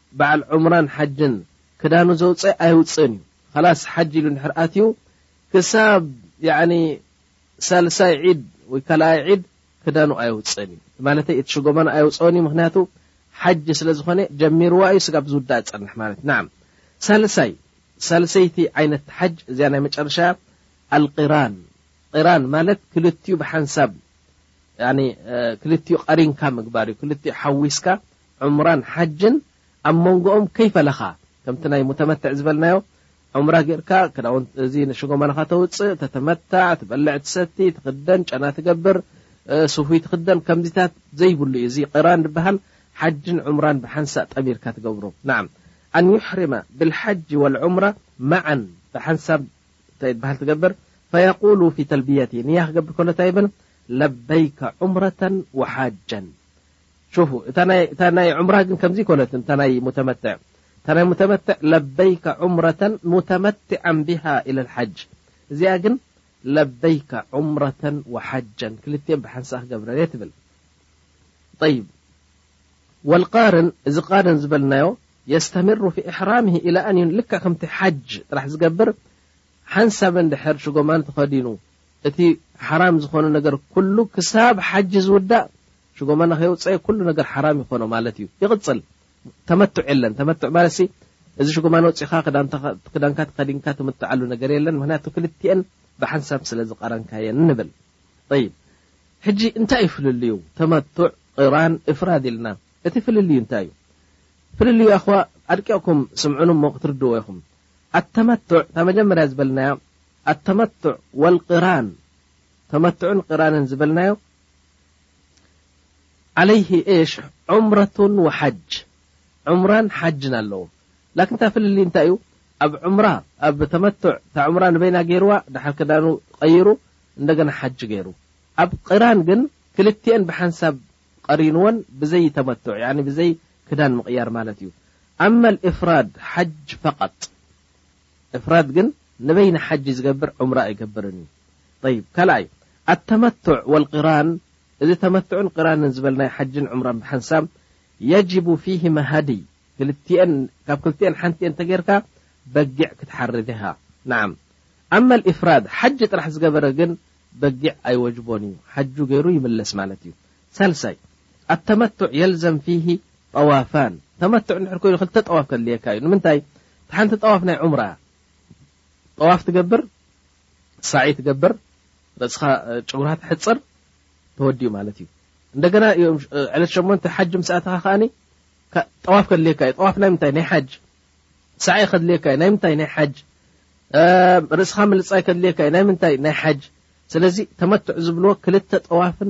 በዓል ዑምራን ሓጅን ክዳኑ ዘውጽእ ኣየውጽእን እዩ ኸላስ ሓጅ ኢሉ እንድሕር ኣትዩ ክሳብ ያዕኒ ሳልሳይ ዒድ ወይ ካልኣይ ዒድ ክዳኑ ኣየውጽእን እዩ ማለተይ እቲ ሽጎማና ኣየውጽኦን እዩ ምክንያቱ ሓጅ ስለ ዝኾነ ጀሚርዋ እዩ ስጋብ ዝውዳእ ዝጸንሕ ማለት ናዓም ሳልሳይ ሳልሰይቲ ዓይነት ሓጅ እዚኣ ናይ መጨረሻ ኣልቅራን ቅራን ማለት ክልትኡ ብሓንሳብ ክልትኡ ቀሪንካ ምግባር እዩ ክልትኡ ሓዊስካ ዑምራን ሓጅን ኣብ ሞንጎኦም ከይፈለኻ ከምቲ ናይ ሙተመትዕ ዝበልናዮ ዑምራ ጌርካ ክዳውንቲ እዚ ሽጎማናኻ ተውጽእ ተተመታዕ ትበልዕ ትሰቲ ትኽደን ጨና ትገብር ሱፍይ ትኽደን ከምዚታት ዘይብሉ እዩ እዚ ቂራን ዝበሃል ሓጅን ዑምራን ብሓንሳእ ጠሚርካ ትገብሮ ናዓም ኣን ዩሕሪመ ብልሓጅ ወልዑምራ ማዓን ብሓንሳብ እንታይ ዝበሃል ትገብር ፈየቁሉ ፊ ተልብየቲ ንያ ክገብር ከሎ እንታይ ይብል ለበይከ ዑምረተን ወሓጀን ሹፉ እታ ናይ ዑምራ ግን ከምዚ ኣይኮነትን እታ ናይ ሙተመትዕ እታ ናይ ሙተመትዕ ለበይከ ዑምረተን ሙተመትዐን ቢሃ ኢለ ልሓጅ እዚኣ ግን ለበይከ ዑምረተን ወሓጀን ክልቲኤን ብሓንሳእ ክገብረን እየ ትብል ጠይብ ወልቃርን እዚ ቃርን ዝበልናዮ የስተምሩ ፊ እሕራምሂ ኢላ ኣን ዩን ልክዕ ከምቲ ሓጅ ጥራሕ ዝገብር ሓንሳብ እንድሕር ሽጎማን ተኸዲኑ እቲ ሓራም ዝኾነ ነገር ኩሉ ክሳብ ሓጂ ዝውዳእ ሽጎማና ከየውጸኤ ኩሉ ነገር ሓራም ይኾኖ ማለት እዩ ይቕጽል ተመቱዕ የለን ተመቱዕ ማለት ሲ እዚ ሽጎማና ወጺኻ ክዳንካ ተኸዲንካ ትምትዓሉ ነገር የለን ምክንያቱ ክልትኤን ብሓንሳብ ስለ ዝቐረንካየን ንብል ጠይብ ሕጂ እንታይ እዩ ፍልልዩ ተመቱዕ ቕራን እፍራድ ኢልና እቲ ፍልልዩ እንታይ እዩ ፍልልዩ ኣኹዋ ኣድቂቕኩም ስምዑን እሞ ክትርድዎ ኢኹም ኣተመቱዕ እታ መጀመርያ ዝበልናዮ ኣተመቱዕ ወልቕራን ተመቱዕን ቕራንን ዝበልናዮ ዓለይህ ኤሽ ዑምረቱን ወሓጅ ዑምራን ሓጅን ኣለዎ ላኪን እታ ፍልሊ እንታይ እዩ ኣብ ዑምራ ኣብ ተመቱዕ እታ ዑምራ ንበይና ገይርዋ ድሓር ክዳኑ ቀይሩ እንደገና ሓጅ ገይሩ ኣብ ቅራን ግን ክልትኤን ብሓንሳብ ቀሪንዎን ብዘይ ተመቱዕ ያኒ ብዘይ ክዳን ምቕያር ማለት እዩ ኣመ ልእፍራድ ሓጅ ፈቐጥ እፍራድ ግን ንበይኒ ሓጂ ዝገብር ዑምራ ኣይገብርን እዩ። ጠይብ ካልኣይ ኣተመቱዕ ወልቂራን እዚ ተመቱዕን ቂራንን ዝበልናዮ ሓጅን ዑምራን ብሓንሳብ የጅቡ ፊሂመ ሃድይ ክልቲኤን ካብ ክልቲኤን ሓንቲኤን ተገይርካ በጊዕ ክትሓርድ ኢኻ ነዓም ኣመ ልኢፍራድ ሓጂ ጥራሕ ዝገበረ ግን በጊዕ ኣይወጅቦን እዩ ሓጁ ገይሩ ይምለስ ማለት እዩ ሳልሳይ፣ ኣተመቱዕ የልዘም ፊሂ ጠዋፋን፣ ተመቱዕ እንድሕር ኮይኑ ክልተ ጠዋፍ ከድልየካ እዩ፣ ንምንታይ እቲ ሓንቲ ጠዋፍ ናይ ዑምራ እያ፣ ጠዋፍ ትገብር፣ ሳዒ ትገብር፣ ርእስኻ ጭጉርኻ ትሕፅር ተወዲኡ ማለት እዩ። እንደገና ዕለት ሸሞንተ ሓጅ ምስ ኣተኻ ከዓኒ ጠዋፍ ከድልየካ እዩ፣ ጠዋፍ ናይ ምንታይ ናይ ሓጅ፣ ሳዒ ከድልየካ እዩ ናይ ምንታይ ናይ ሓጅ፣ ርእስኻ ምልፃይ ከድልየካ እዩ ናይ ምንታይ ናይ ሓጅ፣ ስለዚ ተመቱዕ ዝብልዎ ክልተ ጠዋፍን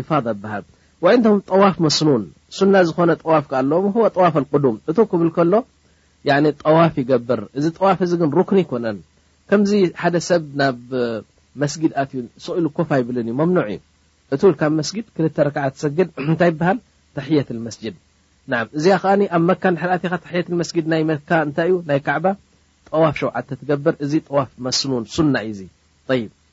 ኢፋዳ ይበሃል ወዒንደሁም ጠዋፍ መስኑን ሱና ዝኾነ ጠዋፍ ከኣ ኣለዎም ሁወ ጠዋፍ ኣልቁዱም እቱ ክብል ከሎ ያኒ ጠዋፍ ይገብር እዚ ጠዋፍ እዚ ግን ሩክን ኣይኮነን ከምዚ ሓደ ሰብ ናብ መስጊድ ኣትዩ ስቕ ኢሉ ኮፍ ኣይብልን እዩ መምኑዕ እዩ እቱ ካብ መስጊድ ክልተ ረክዓ ትሰግድ እንታይ ይበሃል ተሕየት ልመስጅድ ናም እዚኣ ከኣ ኣብ መካ ድሕር ኣቲኻ ተሕየት ልመስጊድ ናይ መካ እንታይ እዩ ናይ ካዕባ ጠዋፍ ሸውዓተ ትገብር እዚ ጠዋፍ መስኑን ሱና እዩ እዚ ጠይብ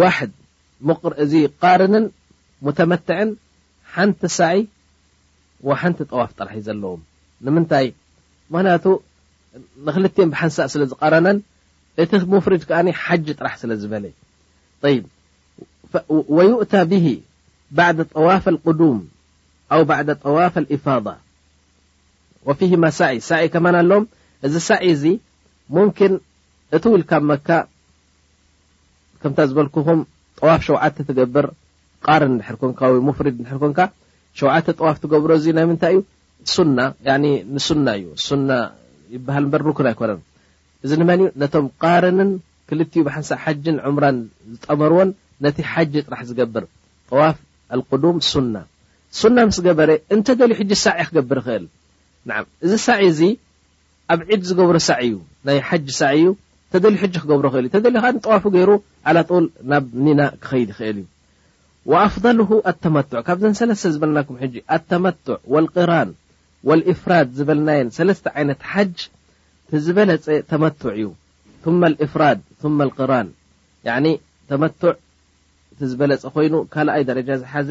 ዋሕድ ምቕር እዚ ቃርንን ሙተመትዕን ሓንቲ ሳዒ ወሓንቲ ጠዋፍ ጥራሕ እዩ ዘለዎም ንምንታይ ምክንያቱ ንክልቲኤን ብሓንሳእ ስለ ዝቃረነን እቲ ሙፍሪድ ከኣ ሓጂ ጥራሕ ስለ ዝበለ ጠይብ ወዩእታ ብሂ ባዕድ ጠዋፍ ኣልቁዱም ኣው ባዕድ ጠዋፍ ኣልኢፋض ወፊህማ ሳዒ ሳዒ ከማን ኣሎም እዚ ሳዒ እዚ ሙምኪን እትው ኢልካብ መካ ከምታ ዝበልኩኹም ጠዋፍ ሸውዓተ ትገብር ቃርን ድሕር ኮንካ ወይ ሙፍሪድ ድሕር ኮንካ ሸውዓተ ጠዋፍ ትገብሮ እዚ ናይ ምንታይ እዩ ሱና ንሱና እዩ ሱና ይበሃል እበር ሩክን ኣይኮነን እዚ ንመን እዩ ነቶም ቃርንን ክልቲኡ ብሓንሳእ ሓጅን ዑምራን ዝጠመርዎን ነቲ ሓጂ ጥራሕ ዝገብር ጠዋፍ ኣልቁዱም ሱና ሱና ምስ ገበረ እንተደልዩ ሕጂ ሳዒ ክገብር ይኽእል ንዓ እዚ ሳዒ እዚ ኣብ ዒድ ዝገብሮ ሳዕይ እዩ ናይ ሓጅ ሳዕይ እዩ ተደልዩ ሕጂ ክገብሮ ይኽእል እዩ ተደልዩ ከኣ ንጠዋፉ ገይሩ ዓላ ጡል ናብ ሚና ክኸይድ ይኽእል እዩ ወኣፍደሉሁ ኣተመቱዕ ካብዘን ሰለስተ ዝበልናኩም ሕጂ ኣተመቱዕ ወልቅራን ወልእፍራድ ዝበልናየን ሰለስተ ዓይነት ሓጅ ትዝበለጸ ተመቱዕ እዩ ثመ ልእፍራድ ثመ ልቅራን ያኒ ተመቱዕ ትዝበለጸ ኮይኑ ካልኣይ ደረጃ ዝሓዘ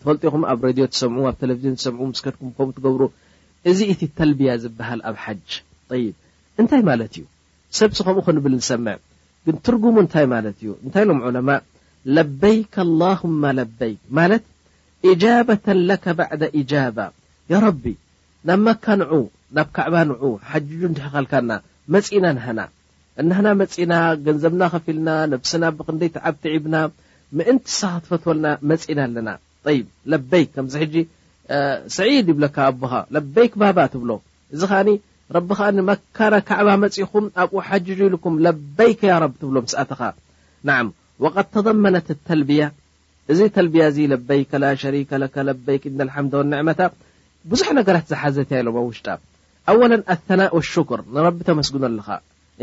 ትፈልጡ ኢኹም ኣብ ረድዮ ትሰምዑ ኣብ ተለቪዝን ትሰምዑ ምስ ከድኩም ከምኡ ትገብሩ እዚ እቲ ተልብያ ዝብሃል ኣብ ሓጅ ጠይብ እንታይ ማለት እዩ ሰብሲ ከምኡ ክንብል ንሰምዕ ግን ትርጉሙ እንታይ ማለት እዩ እንታይ ኢሎም ዑለማእ ለበይከ ኣላሁማ ለበይክ ማለት ኢጃበተን ለከ ባዕደ ኢጃባ ያ ረቢ ናብ መካ ንዑ ናብ ካዕባ ንዑ ሓጅጁ እንድሕር ካልካና መጺእና ንሃና እንሕና መጺና ገንዘብና ከፊልና ነብስና ብክንደይ ትዓብ ትዒብና ምእንቲ ንሳ ክትፈትወልና መጺና ኣለና ጠይብ ለበይክ ከምዚ ሕጂ ስዒድ ይብለካ ኣቦኻ ለበይክ ባባ ትብሎ እዚ ከኣ ረቢ ከኣ ንመካነ ካዕባ መጺኹም ኣብኡ ሓጅጁ ኢልኩም ለበይክ ያ ረብ ትብሎ ምስ ኣተኻ ናዓ ወቀድ ተደመነት ተልብያ እዚ ተልብያ እዚ ለበይከ ላ ሸሪከ ለከ ለበይክ እነ ልሓምደ ወንዕመታ ብዙሕ ነገራት ዝሓዘት እያ ኢሎም ኣብ ውሽጣ ኣወለን ኣሰናእ ወሹኩር ንረቢ ተመስግኖ ኣለኻ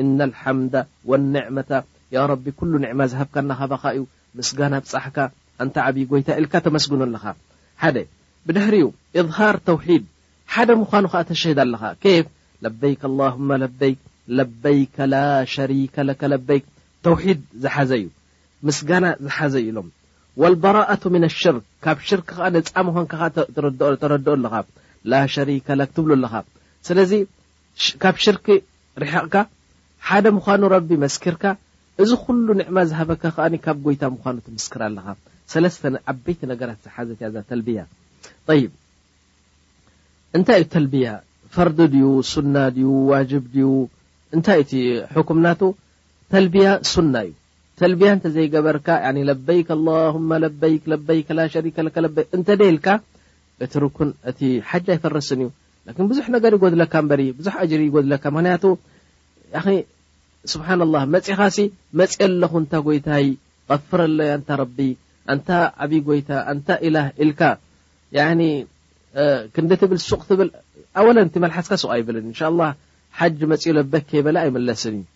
እነል ሓምደ ወነዕመተ ያ ረቢ ኩሉ ንዕማ ዝሃብካና ካባኻ እዩ ምስጋና ኣብጻሕካ ኣንታ ዓብዪ ጎይታ ኢልካ ተመስግኖ ኣለኻ ሓደ ብድሕሪኡ እዝሃር ተውሒድ ሓደ ምዃኑ ከኣ ተሽህድ ኣለኻ ኬፍ ለበይክ ኣላሁመ ለበይክ ለበይከ ላ ሸሪከ ለከ ለበይክ ተውሒድ ዝሓዘ እዩ ምስጋና ዝሓዘ እዩ ኢሎም። ወልበራኣቱ ሚነ ሽርክ ካብ ሽርክ ከኣ ነጻ ምዃንካ ከኣ ትርድኦ ተረድኦ ኣለኻ ላ ሸሪከ ለክ ትብሉ ኣለኻ ስለዚ ካብ ሽርክ ርሒቕካ ሓደ ምዃኑ ረቢ መስኪርካ እዚ ኩሉ ኒዕማ ዝሃበካ ከኣ ካብ ጎይታ ምዃኑ ትምስክር ኣለኻ ሰለስተ ዓበይቲ ነገራት ዝሓዘት እያ እዛ ተልብያ طይብ እንታይ እዩ ተልብያ ፈርዲ ድዩ ሱና ድዩ ዋጅብ ድዩ እንታይ እቲ ሕኩም ናቱ ተልብያ ሱና ዩ ተልብያ እንተ ዘይገበርካ ያኒ ለበይክ ኣላሁመ ለበይክ ለበይክ ላሸሪከ ለከ ለበይክ እንተ ደይልካ እቲ ርኩን እቲ ሓጅ ኣይፈርስን ዩ ላኪን ብዙሕ ነገር ይጎድለካ እምበሪ ብዙሕ ኣጅሪ ይጎድለካ ምክንያቱ ያኺ ስብሓን ላህ መጺኻሲ መጽ ኣለኹ እንታ ጎይታይ ቐፍረለይ ኣንታ ረቢ ኣንታ ዓብዪ ጎይታ ኣንታ ኢላህ ኢልካ ያኒ ክንዲ ትብል ሱቕ ትብል ኣወለን እቲ መልሓስካ ሱቕ ኣይብልን እንሻ ላ ሓጅ መጺኡ ለበክ ከይበለ ኣይምለስን እዩ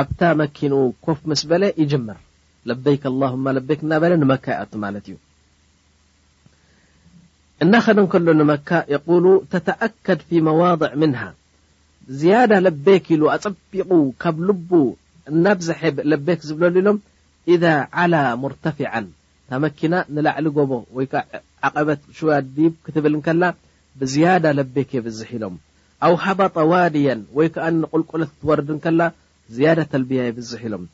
ኣብታ መኪንኡ ኮፍ ምስ በለ ይጅምር ለበይክ ኣላሁማ ለበይክ እናበለ ንመካ ይኣቱ ማለት እዩ እናኸደ እንከሎ ንመካ የቁሉ ተተኣከድ ፊ መዋضዕ ምንሃ ዝያዳ ለበይክ ኢሉ ኣፀቢቑ ካብ ልቡ እናብዘሐ ለበይክ ዝብለሉ ኢሎም ኢዛ ዓላ ሙርተፊዓን እታ መኪና ንላዕሊ ጎቦ ወይ ከዓ ዓቐበት ሽዋ ዲብ ክትብል እንከላ ብዝያዳ ለበይክ የብዝሕ ኢሎም ኣው ሀበጠ ዋድየን ወይ ከኣ ንቁልቁለት ክትወርድ እንከላ ዝያዳ ተልብያ የብዝሕ ኢሎም።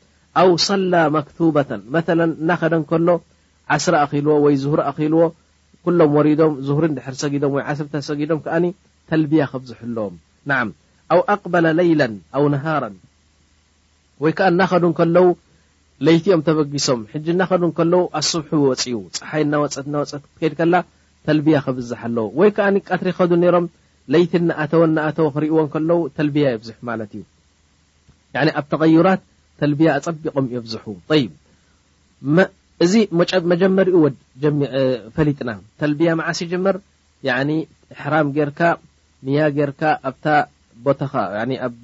ኣው ሰላ መክቱበተን መተለ እናኸደ እንከሎ ዓስሪ ኣኺልዎ ወይ ዙህሪ ኣኺልዎ ኩሎም ወሪዶም ዙህሪ እንድሕር ሰጊዶም ወይ ዓስሪ ተሰጊዶም ከኣ ተልብያ ከብዝሑ ኣለዎም። ናዓም ኣው ኣቅበለ ለይለን ኣው ነሃረን ወይ ከኣ እናኸዱ እንከለዉ ለይቲ እዮም ተበጊሶም ሕጂ እናኸዱ እንከለዉ ኣሱብሒ ወጽዩ ጸሓይ እናወጸት እናወጸት ክትከይድ ከላ ተልብያ ክብዝሕ ኣለዎ ወይ ከኣ ቀትሪ ይኸዱ ነይሮም ለይቲ እናኣተወ እናኣተወ ክርእይዎ እንከለዉ ተልብያ የብዝሑ ማለት እዩ ያኒ ኣብ ተቐዩራት ተልብያ ኣጸቢቖም የብዝሑ ጠይብ እዚ መጀመሪኡ ወድ ፈሊጥና ተልብያ መዓስ ይጅመር ያኒ እሕራም ጌርካ ንያ ጌርካ ኣብታ ቦታኻ ኣብ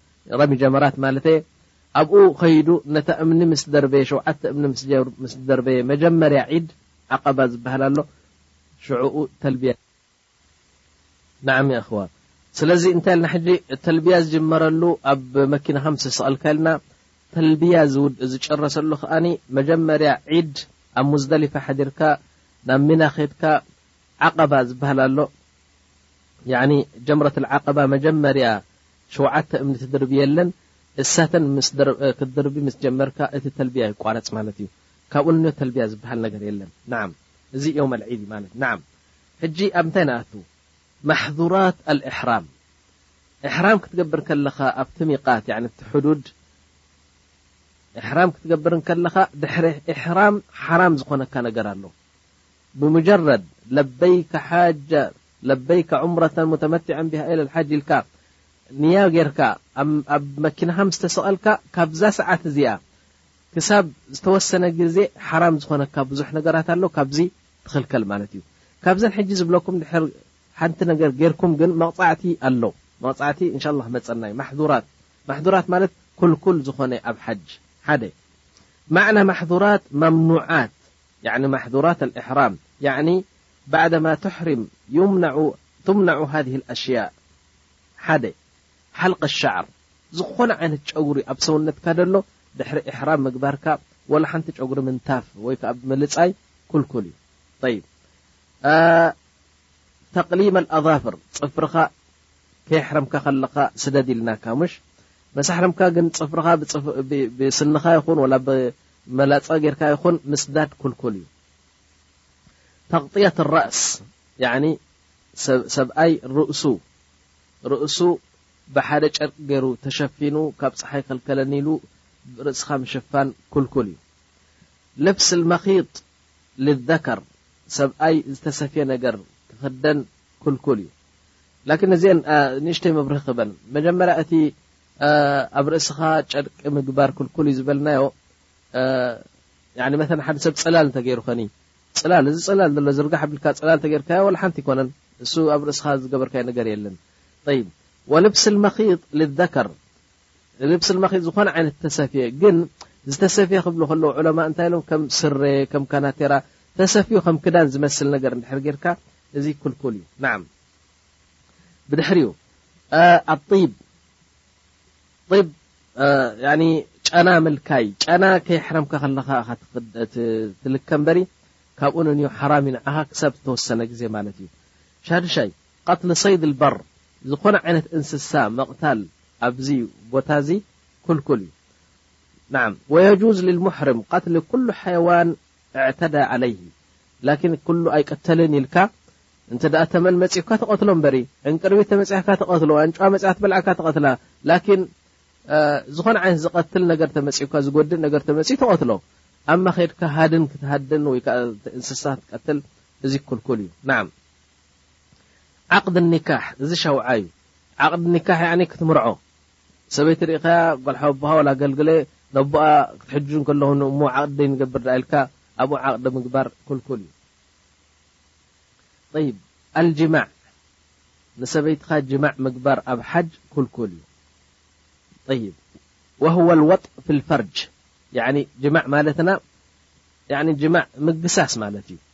ረሚ ጀመራት ማለተየ ኣብኡ ኸይዱ ነታ እምኒ ምስ ደርበየ ሸውዓተ እምኒ ምስ ደርበየ መጀመርያ ዒድ ዓቀባ ዝበሃል ኣሎ ሽዑኡ ተልብያ ናዓም የእኽዋ ስለዚ እንታይ ኢልና ሕጂ ተልብያ ዝጅመረሉ ኣብ መኪናኻ ምስ ሰቐልካ ኢልና ተልብያ ዝጨረሰሉ ከኣ መጀመርያ ዒድ ኣብ ሙዝደሊፋ ሓዲርካ ናብ ሚና ኸድካ ዓቀባ ዝበሃል ኣሎ ያኒ ጀምረት ዓቀባ መጀመርያ ሸውዓተ እምኒ ትድርብየለን፣ እሳተን ምስ ክትድርቢ ምስ ጀመርካ እቲ ተልብያ ይቋረጽ ማለት እዩ። ካብኡ ንንዮ ተልብያ ዝበሃል ነገር የለን። ናዓም እዚ ዮውም ኣልዒድ እዩ ማለት። ናዓም ሕጂ ኣብ እንታይ ንኣቱ? ማሕዙራት ኣልእሕራም፣ እሕራም ክትገብር ከለኻ ኣብቲ ሚቃት ያኒ ኣብቲ ሕዱድ እሕራም ክትገብር እንከለኻ ድሕሪ እሕራም ሓራም ዝኾነካ ነገር ኣሎ። ብሙጀረድ ለበይከ ሓጃ ለበይከ ዑምረተን ሙተመቲዐን ቢሃ ኢለ ልሓጅ ኢልካ ንያ ጌርካ ኣብ መኪናኻ ምስ ተሰቐልካ ካብዛ ሰዓት እዚኣ ክሳብ ዝተወሰነ ግዜ ሓራም ዝኾነካ ብዙሕ ነገራት ኣሎ ካብዚ ትኽልከል ማለት እዩ ካብዘን ሕጂ ዝብለኩም ድሕር ሓንቲ ነገር ጌርኩም ግን መቕጻዕቲ ኣሎ መቕጻዕቲ እንሻላ ክመጸና እዩ ማሕዙራት ማሕዙራት ማለት ኩልኩል ዝኾነ ኣብ ሓጅ ሓደ ማዕና ማሕዙራት ማምኑዓት ያዕኒ ማሕዙራት ኣልእሕራም ያዕኒ ባዕደማ ትሕሪም ዩምነዑ ቱምነዑ ሃዚህ ኣልኣሽያእ ሓደ፣ ሓልቀ ሻዕር ዝኾነ ዓይነት ጨጉሪ ኣብ ሰውነትካ ደሎ ድሕሪ ኢሕራም ምግባርካ ወላ ሓንቲ ጨጉሪ ምንታፍ ወይ ከኣ ምልጻይ ኩልኩል እዩ ጠይብ ተቅሊም ኣልኣዛፍር ጽፍርኻ ከየሕረምካ ከለኻ ስደድ ኢልናካ ምሽ መስ ኣሕረምካ ግን ጽፍርኻ ብስንኻ ይኹን ወላ ብመላጸ ጌርካ ይኹን ምስዳድ ኩልኩል እዩ ተቅጥየት ኣራእስ ያኒ ሰብኣይ ርእሱ ርእሱ ብሓደ ጨርቂ ገይሩ ተሸፊኑ ካብ ፀሓይ ይኸልከለኒ ኢሉ ርእስኻ ምሽፋን ኩልኩል እዩ ልብስ ልመኺጥ ልዘከር ሰብኣይ ዝተሰፍየ ነገር ክኽደን ኩልኩል እዩ ላኪን እዚአን ንእሽተይ መብርህ ክበን መጀመርያ እቲ ኣብ ርእስኻ ጨርቂ ምግባር ኩልኩል እዩ ዝበልናዮ ያኒ መተን ሓደ ሰብ ጽላል እንተገይሩ ከኒ ጽላል እዚ ጽላል ዘሎ ዝርጋሕ ኣብልካ ጽላል ተገርካዮ ወላ ሓንቲ ይኮነን እሱ ኣብ ርእስኻ ዝገበርካዮ ነገር የለን طይብ ወልብስ ልመኺጥ ልዘከር ልብስ ልመኺጥ ዝኾነ ዓይነት ተሰፍየ ግን ዝተሰፍየ ክብሉ ከለዉ ዑለማ እንታይ ኢሎም ከም ስረ ከም ካናቴራ ተሰፍዩ ከም ክዳን ዝመስል ነገር እንድሕር ጌርካ እዚ ክልኩል እዩ ናዓም ብድሕሪኡ ኣጢብ ጢብ ያኒ ጨና ምልካይ ጨና ከየሕረምካ ከለኻ እኻ ትልከ እምበሪ ካብኡ ንንዮ ሓራም እዩ ንዓኻ ክሳብ ዝተወሰነ ግዜ ማለት እዩ ሻድሻይ ቀትሊ ሰይድ ልበር ዝኾነ ዓይነት እንስሳ መቕታል ኣብዚ ቦታ እዚ ኩልኩል እዩ ናዓ ወየጁዝ ልልሙሕርም ቀትሊ ኩሉ ሓይዋን እዕተዳ ዓለይሂ ላኪን ኩሉ ኣይቅተልን ኢልካ እንተ ተመን መጺኡካ ትቀትሎ እምበሪ ዕንቅርቢት ተመጺኣካ ትቀትሎ ኣንጭዋ መጺኣ ትበልዓካ ትቀትላ ላኪን ዝኾነ ዓይነት ዝቀትል ነገር ተመጺኡካ ዝጎድእ ነገር ተመጺኡ ትቀትሎ ኣማ ከድካ ሃድን ክትሃድን ወይ ከዓ እንስሳ ትቀትል እዚ ክልኩል እዩ ናዓ ዓቅዲ ኒካሕ እዚ ሸውዓ እዩ ዓቅዲ ኒካሕ ክትምርዖ ሰበይቲ ርኢኻያ ቆልሓ ኣቦኻ ወላ ገልግለ ነቦኣ ክትሕጅዙ እንከለኹም ንእሞ ዓቕዲ ደይንገብር ድኣ ኢልካ ኣብኡ ዓቕዲ ምግባር ኩልኩል እዩ። ጠይብ ኣልጅማዕ ንሰበይትኻ ጅማዕ ምግባር ኣብ ሓጅ ኩልኩል እዩ። ጠይብ ወህወ ልወጥእ ፊልፈርጅ ያዕኒ ጅማዕ ማለትና ያዕኒ ጅማዕ ምግሳስ ማለት እዩ።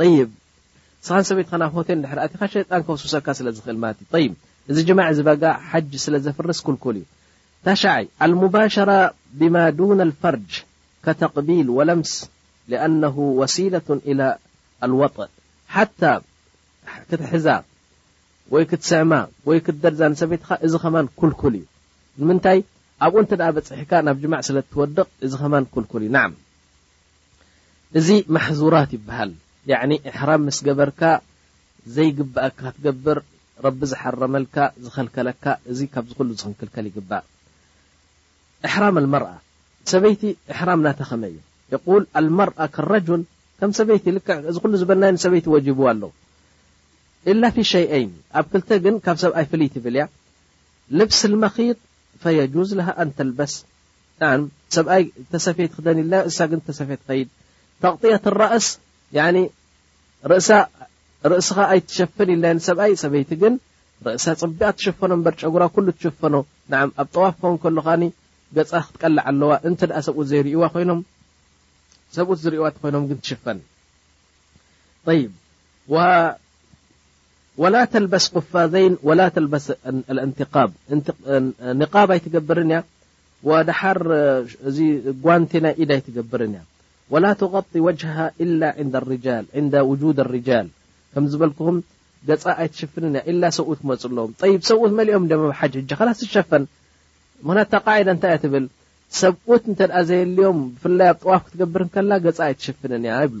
ጠይብ ንስኻን ሰበይትኻን ኣብ ሆቴል እንድሕር ኣቲኻ ሸይጣን ከውስውሰካ ስለ ዝኽእል ማለት እዩ። ጠይብ እዚ ጅማዕ እዚ ባጋ ሓጅ ስለ ዘፍርስ ኩልኩል እዩ። ታሽዓይ ኣልሙባሸራ ብማ ዱነ ኣልፈርጅ ከተቅቢል ወለምስ ሊኣነሁ ወሲለቱ ኢላ ኣልወጥእ ሓታ ክትሕዛ ወይ ክትስዕማ ወይ ክትደርዛ ንሰበይትኻ እዚ ከማን ኩልኩል እዩ። ንምንታይ ኣብኡ እንተ በጺሕካ ናብ ጅማዕ ስለ እትወድቅ እዚ ከማን ኩልኩል እዩ። ናዓም። እዚ ማሕዙራት ይብሃል ያዕኒ ኢሕራም ምስ ገበርካ ዘይግብኣካ ክትገብር ረቢ ዝሓረመልካ ዝኸልከለካ እዚ ካብዚ ኩሉ ዝክንክልከል ይግባእ ኢሕራም ኣልመርኣ ሰበይቲ ኢሕራም ናታ ከመይ እዩ የቁል ኣልመርኣ ከረጁል ከም ሰበይቲ ልክዕ እዚ ኩሉ ዝበልናዮ ንሰበይቲ ወጂብዋ ኣሎ ኢላ ፊ ሸይኣይን ኣብ ክልተ ግን ካብ ሰብኣይ ፍልይ ትብል እያ ልብስ ልመኺጥ ፈየጁዝ ለሃ ኣንተልበስ ጣን ሰብኣይ ተሰፍየ ትክደን ኢልና እሳ ግን ተሰፍየ ትከይድ ተቅጥየት ኣራእስ ያኒ ርእሳ ርእስካ ኣይትሸፍን ኢልና ንሰብኣይ ሰበይቲ ግን ርእሳ ፅቢቃ ትሸፈኖ እምበር ጨጉራ ኩሉ ትሸፈኖ ንዓም ኣብ ጠዋፍ ክኸውን ከሎካኒ ገፃ ክትቀልዕ ኣለዋ እንተ ደኣ ሰብኡት ዘይርእዋ ኮይኖም ሰብኡት ዝርእዋ እተኮይኖም ግን ትሽፈን طይብ ወላ ተልበስ ቁፋዘይን ወላ ተልበስ ኣልንቃብ ንቃብ ኣይትገብርን እያ ወደሓር እዚ ጓንቲ ናይ ኢድ ኣይትገብርን እያ ወላ ትغጢ ወጅሃ ኢላ ንደ ርጃል ንደ ውጁድ ርጃል ከም ዝበልኩኹም ገፃ ኣይትሽፍንን እያ ኢላ ሰብኡት ክመፁ ኣለዎም ጠይብ ሰብኡት መሊኦም ደም ብ ሓጅ ህጂ ከላስ ትሸፈን ምክንያት እታ ቃዒዳ እንታይ እያ ትብል ሰብኡት እንተ ዘየልዮም ብፍላይ ኣብ ጠዋፍ ክትገብር ከላ ገፃ ኣይትሽፍንን እያ ይብሉ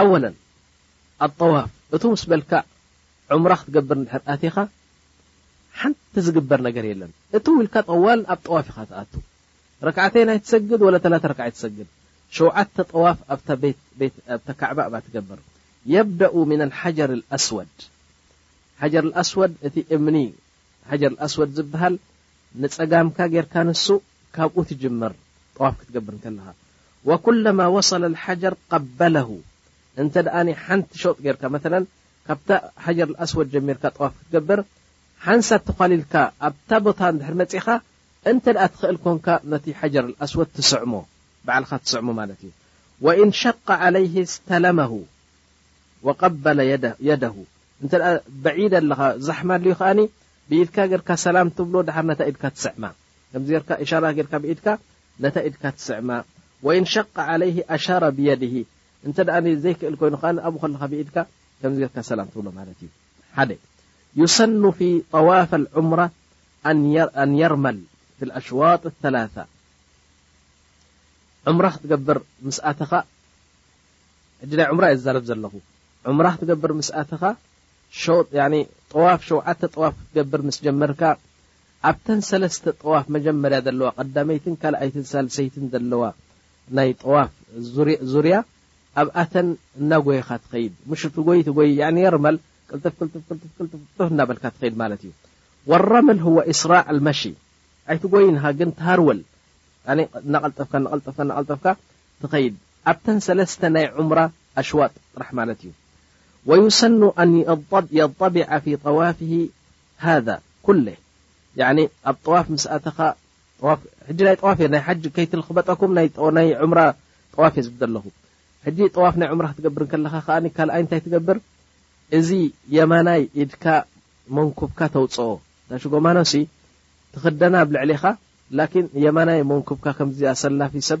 ኣወለን ኣብ ጠዋፍ እቱ ምስ በልካ ዑምራ ክትገብር እንድሕር ኣቲኻ ሓንቲ ዝግበር ነገር የለን እትው ኢልካ ጠዋል ኣብ ጠዋፍ ኢኻ ትኣቱ ረክዓተይን ኣይትሰግድ ወለ ተላተ ረክዓ ኣይትሰግድ ሸውዓተ ጠዋፍ ኣብታ ቤት ካዕባ እባ ትገብር የብደኡ ምን ሓጀር ኣስወድ ሓጀር ኣስወድ እቲ እምኒ ሓጀር ኣልኣስወድ ዝብሃል ንጸጋምካ ጌርካ ንሱ ካብኡ ትጅምር ጠዋፍ ክትገብር እንከለኻ ወኩለማ ወሰለ ኣልሓጀር ቀበለሁ እንተ ሓንቲ ሸውጥ ጌርካ መተለን ካብታ ሓጀር ኣልኣስወድ ጀሚርካ ጠዋፍ ክትገብር ሓንሳብ ተዃሊልካ ኣብታ ቦታ እንድሕር መጺኻ እንተ ትኽእል ኮንካ ነቲ ሓጀር ኣልኣስወድ ትስዕሞ ባዕልኻ ትስዕሞ ማለት እዩ ወኢን ሸቀ ዓለይህ እስተለመሁ ወቀበለ የደሁ እንተ በዒድ ኣለኻ ዛሕማ ኣልዩ ከኣ ብኢድካ ጌርካ ሰላም ትብሎ ድሓር ነታ ኢድካ ትስዕማ ከምዚ ጌርካ ኢሻራ ጌርካ ብኢድካ ነታ ኢድካ ትስዕማ ወኢን ሸቀ ዓለይህ ኣሻረ ብየድህ እንተ ዘይክእል ኮይኑ ከ ኣብኡ ከለካ ብኢድካ ከምዚ ጌርካ ሰላም ትብሎ ማለት እዩ ሓደ ዩሰኑ ፊ ጠዋፍ ልዑምራ ኣን የርመል ፊ ኣሽዋጥ ተላ ዑምራ ክትገብር ምስ ኣተኻ ሕጂ ናይ ዑምራ እየ ዝዛረብ ዘለኹ ዑምራ ክትገብር ምስ ኣተኻ ሸውጥ ያኒ ጠዋፍ ሸውዓተ ጠዋፍ ክትገብር ምስ ጀመርካ ኣብተን ሰለስተ ጠዋፍ መጀመርያ ዘለዋ ቀዳመይትን ካልኣይትን ሳልሰይትን ዘለዋ ናይ ጠዋፍ ዙርያ ኣብኣተን እናጎየኻ ትኸይድ ምሽ ትጎይ ትጎይ ያኒ የርመል ቅልጥፍ ቅልጥፍ ቅልጥፍ ቅልጥፍ ቅልጥፍ እናበልካ ትኸይድ ማለት እዩ ወረምል ሁወ ኢስራዕ ኣልመሺ ኣይትጎይን ሃ ግን ትሃርወል እናቐልጠፍካ እናቐልጠፍካ እናቐልጠፍካ ትኸይድ ኣብተን ሰለስተ ናይ ዑምራ ኣሽዋጥ ጥራሕ ማለት እዩ። ወዩሰኑ ኣን የጠቢዐ ፊ ጠዋፍሂ ሃዛ ኩሌህ ያኒ ኣብ ጠዋፍ ምስ ኣተኻ ጠዋፍ ሕጂ ናይ ጠዋፍ እየ ናይ ሓጅ ከይትልኽበጠኩም ናይ ናይ ዑምራ ጠዋፍ እየ ዝብል ዘለኹ ሕጂ ጠዋፍ ናይ ዑምራ ክትገብር ከለኻ ከኣ ካልኣይ እንታይ ትገብር እዚ የማናይ ኢድካ መንኩብካ ተውጽኦ እታ ሽጎማኖሲ ትኽደና ኣብ ልዕሌኻ ላኪን የማናይ መንኩብካ ከምዚ ኣሰላፊ ሰብ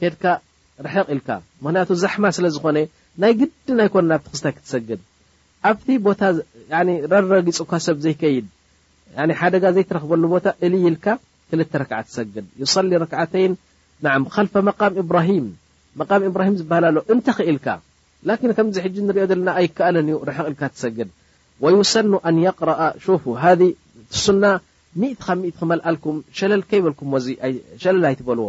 ከድካ ርሕቅ ኢልካ ምክንያቱ ዛሕማ ስለ ዝኮነ ናይ ግድን ኣይኮን ናብቲ ክስታይ ክትሰግድ ኣብቲ ቦታ ያኒ ረረጊጹካ ሰብ ዘይከይድ ያኒ ሓደጋ ዘይትረክበሉ ቦታ እልይ ኢልካ ክልተ ረክዓ ትሰግድ ዩሰሊ ረክዓተይን ናዓም ከልፈ መቃም ኢብራሂም መቃም ኢብራሂም ዝበሃል ኣሎ እንተ ክኢልካ ላኪን ከምዚ ሕጂ ንሪኦ ዘለና ኣይከኣልን እዩ ርሕቅ ኢልካ ትሰግድ ወዩሰኑ ኣን የቅረኣ ሹፉ ሃዚ ሱና ሚእቲ ካብ ሚእቲ ክመልኣልኩም ሸለል ከይበልኩምዎ እዚ ሸለል ኣይትበልዎ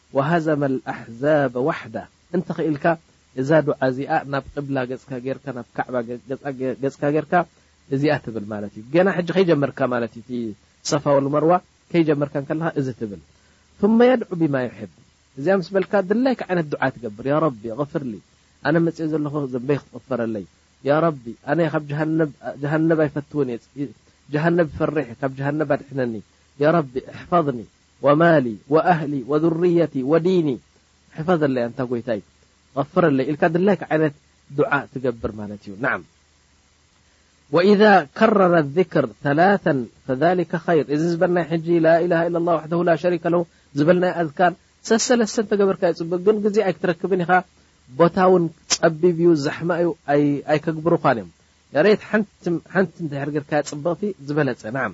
ወሀዘመ ኣልኣሕዛበ ወሕዳ እንተ ኽኢልካ እዛ ዱዓ እዚኣ ናብ ቂብላ ገጽካ ጌርካ ናብ ካዕባ ገጽካ ጌርካ እዚኣ ትብል ማለት እዩ ገና ሕጂ ከይጀመርካ ማለት እዩ እቲ ሰፋ ወልመርዋ ከይጀመርካ ከለኻ እዚ ትብል ثመ የድዑ ቢማ ዩሕብ እዚኣ ምስ በልካ ድላይካ ዓይነት ዱዓ ትገብር ያ ረቢ ኣቕፍርሊ ኣነ መጽኤ ዘለኹ ዘንበይ ክትቕፈረለይ ያ ረቢ ኣነ ካብ ጀሃነብ ኣይፈትውን እየ ጀሃነብ ፈሪሕ ካብ ጀሃነብ ኣድሕነኒ ያ ረቢ እሕፋዝኒ ወማሊ ወኣህሊ ወዙርየቲ ወዲኒ ሕፈዘለይ ኣንታ ጎይታይ ቐፍረለይ ኢልካ ድላይካ ዓይነት ዱዓ ትገብር ማለት እዩ ናዓም ወኢዛ ከረረ ዝክር ሰላተ ፈዛሊከ ኸይር እዚ ዝበልናይ ሕጂ ላኢላሃ ኢለ ላ ዋሕደሁ ላ ሸሪከ ለሁ ዝበልናይ ኣዝካር ሰሰለስተ እንተገበርካ ይፅብቅ ግን ግዜ ኣይክትረክብን ኢኻ ቦታ እውን ፀቢብ እዩ ዛሕማ እዩ ኣይከግብሩኻን እዮም ሬት ሓንቲ እንተሕርገርካያ ፅብቕቲ ዝበለፀ ናዓም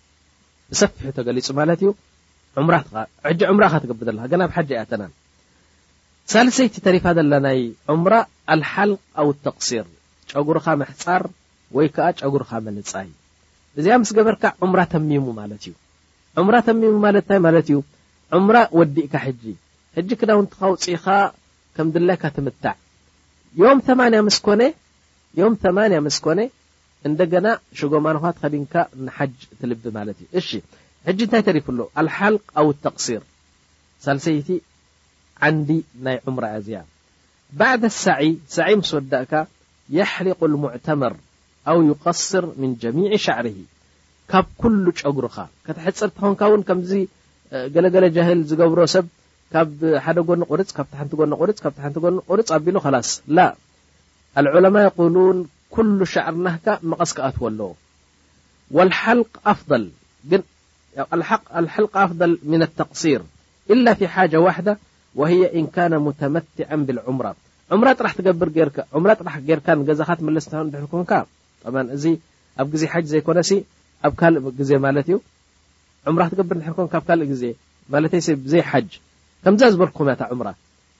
ብሰፊሑ ተገሊጹ ማለት እዩ ዑምራትኻ ሕጂ ዑምራኻ ትገብር ዘለኻ ገና ብ ሓጂ ኣተናን ሳልሰይቲ ተሪፋ ዘላ ናይ ዑምራ ኣልሓልቅ ኣው ተቅሲር ጨጉርኻ ምሕፃር ወይ ከዓ ጨጉርኻ ምልፃይ እዚኣ ምስ ገበርካ ዑምራ ተሚሙ ማለት እዩ ዑምራ ተሚሙ ማለት እንታይ ማለት እዩ ዑምራ ወዲእካ ሕጂ ሕጂ ክዳውንትኻ ውፅኢኻ ከም ድላይካ ትምታዕ ዮም ተማንያ ምስ ኮነ ዮም ተማንያ ምስ ኮነ እንደገና ሸጎማንዃ ተኸዲንካ ንሓጅ ትልቢ ማለት እዩ እሺ ሕጂ እንታይ ተሪፉ ኣሎ ኣልሓልቅ ኣው ተቅሲር ሳልሰይቲ ዓንዲ ናይ ዑምራ እያ እዚኣ ባዕደ ኣሳዕይ ሳዕይ ምስ ወዳእካ የሕሊቁ ልሙዕተምር ኣው ዩቀስር ምን ጀሚዕ ሻዕርሂ ካብ ኩሉ ጨጉርኻ ከተሕፅር ተኾንካ እውን ከምዚ ገለገለ ጃሂል ዝገብሮ ሰብ ካብ ሓደ ጎኒ ቁርፅ ካብቲ ሓንቲ ጎኒ ቁርፅ ካብቲ ሓንቲ ጎኒ ቁርፅ ኣቢሉ ኸላስ ላ ኣልዑለማ የቁሉን ኩሉ ሻዕር ናህካ መቐስ ክኣትዎ ኣለዎ ወልሓልቅ ኣፍደል ግን ኣልሓልቅ ኣፍደል ሚነ ተቅሲር ኢላ ፊ ሓጃ ዋሕዳ ወህየ ኢን ካነ ሙተመትዐን ብልዑምራ ዑምራ ጥራሕ ትገብር ጌርካ ዑምራ ጥራሕ ጌርካ ንገዛኻ ትምለስ እንድሕር ኮንካ ጠብዓ እዚ ኣብ ግዜ ሓጅ ዘይኮነሲ ኣብ ካልእ ግዜ ማለት እዩ ዑምራ ክትገብር እንድሕር ኮንካ ኣብ ካልእ ግዜ ማለተይሲ ብዘይ ሓጅ ከምዛ ዝበልኩም እያ እታ ዑምራ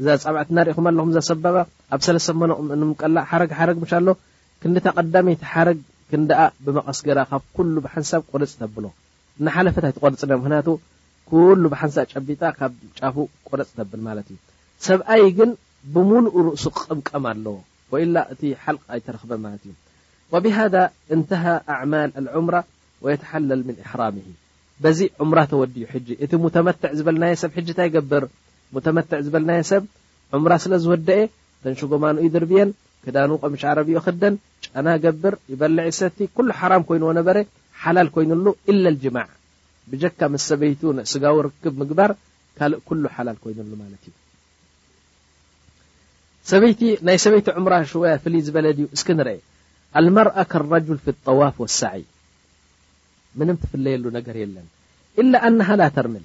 እዛ ጻብዕትና ርኢኹም ኣለኹም እዛ ሰባባ ኣብ ሰለስተ መኖቕም እንምቀላ ሓረግ ሓረግ ምሽ ኣሎ ክንዲታ ቀዳመይቲ ሓረግ ክንድኣ ብመቐስ ገራ ካብ ኩሉ ብሓንሳብ ቁርጽ ተብሎ እናሓለፈት ኣይትቆርጽን እያ ምኽንያቱ ኩሉ ብሓንሳእ ጨቢጣ ካብ ጫፉ ቁርጽ ተብል ማለት እዩ ሰብኣይ ግን ብምሉኡ ርእሱ ክቕምቀም ኣለዎ ወኢላ እቲ ሓልቕ ኣይተረኽበን ማለት እዩ ወብሃذ እንተሃ ኣዕማል ኣልዑምራ ወየተሓለል ምን እሕራምሂ በዚ ዑምራ ተወዲኡ ሕጂ እቲ ሙተመትዕ ዝበልናየ ሰብ ሕጂ እንታይ ይገብር ሙተመትዕ ዝበልናዮ ሰብ ዑምራ ስለ ዝወደኤ እተን ሽጎማኑ ይድርብየን ክዳኑ ቀምሽ ዓረብኡ ይኽደን ጨና ይገብር ይበልዕ ይሰቲ ኩሉ ሓራም ኮይንዎ ነበረ ሓላል ኮይንሉ ኢለ ልጅማዕ ብጀካ ምስ ሰበይቱ ስጋዊ ርክብ ምግባር ካልእ ኩሉ ሓላል ኮይንሉ ማለት እዩ ሰበይቲ ናይ ሰበይቲ ዑምራ ሽወያ ፍልይ ዝበለ ድዩ እስኪ ንርኤ ኣልመርኣ ከረጁል ፊ ጠዋፍ ወሳዒ ምንም ትፍለየሉ ነገር የለን ኢላ ኣናሃ ላተርምል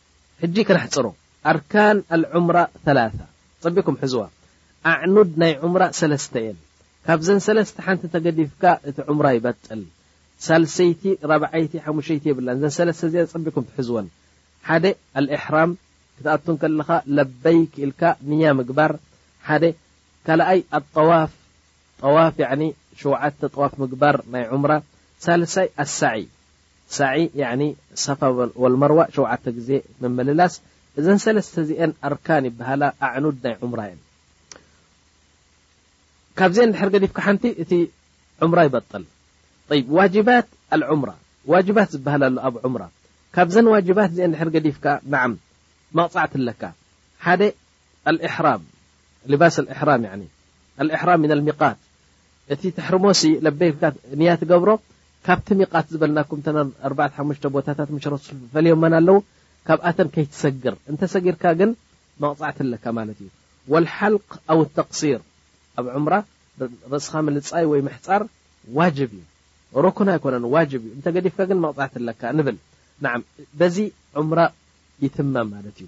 ሕጂ ክነሕጽሮ ኣርካን ኣልዑምራ ተላታ ጸቢቅኩም ሕዝዋ ኣዕኑድ ናይ ዑምራ ሰለስተ እየን ካብዘን ሰለስተ ሓንቲ ተገዲፍካ እቲ ዑምራ ይበጥል ሳልሰይቲ ራብዓይቲ ሓሙሸይቲ የብላን እዘን ሰለስተ እዚኣን ጸቢቅኩም ትሕዝወን ሓደ ኣልእሕራም ክትኣቱ ከለኻ ለበይክ ኢልካ ንያ ምግባር ሓደ ካልኣይ ኣጠዋፍ ጠዋፍ ያዕኒ ሸውዓተ ጠዋፍ ምግባር ናይ ዑምራ ሳልሳይ ኣሳዒ ሳዒ ያኒ ሳፋ ወልመርዋ ሸውዓተ ግዜ ምምልላስ እዘን ሰለስተ እዚኤን ኣርካን ይብሃላ ኣዕኑድ ናይ ዑምራ የን ካብዚኤን ድሕር ገዲፍካ ሓንቲ እቲ ዑምራ ይበጥል طይብ ዋጅባት ኣልዑምራ ዋጅባት ዝበሃል ኣሎ ኣብ ዑምራ ካብዘን ዋጅባት እዚኤን ድሕር ገዲፍካ ናዓም መቕጻዕቲ ኣለካ ሓደ ኣልኢሕራም፣ ልባስ ኣልኢሕራም ያኒ ኣልኢሕራም ሚነል ሚቃት፣ እቲ ትሕርሞሲ ለበይክ ኢልካ ንያ ትገብሮ ካብቲ ሚቃት ዝበልናኩም እተን ኣርባዕተ ሓሙሽተ ቦታታት መሽረቱ ፈልዮመን ኣለዉ ካብኣተን ከይትሰግር እንተሰጊርካ ግን መቕጻዕቲ ኣለካ ማለት እዩ ወልሓልቅ ኣው ተቅሲር ኣብ ዑምራ ርእስኻ ምልጻይ ወይ ምሕጻር ዋጅብ እዩ ሩክን ኣይኮነን ዋጅብ እዩ እንተገዲፍካ ግን መቕጻዕቲ ኣለካ ንብል ናዓም በዚ ዑምራ ይትመም ማለት እዩ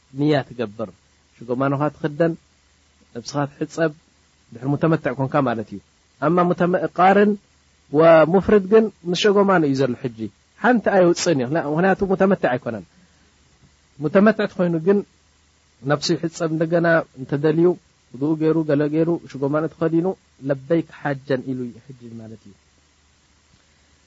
ንያ ትገብር ሽጎማኖኻ ትኽደን ነብስኻ ትሕጸብ ድሕሪ ሙተመትዕ ኮንካ ማለት እዩ ኣማ ሙተመእቃርን ወሙፍርድ ግን ምስ ሸጎማኖ እዩ ዘሎ ሕጂ ሓንቲ ኣየውጽእን እዩ ምክንያቱ ሙተመትዕ ኣይኮነን ሙተመትዕ ትኾይኑ ግን ነብሱ ይሕጸብ እንደገና እንተደልዩ ውድኡ ገይሩ ገለ ገይሩ ሽጎማኖ ተኸዲኑ ለበይክ ሓጀን ኢሉ ሕጂ ማለት እዩ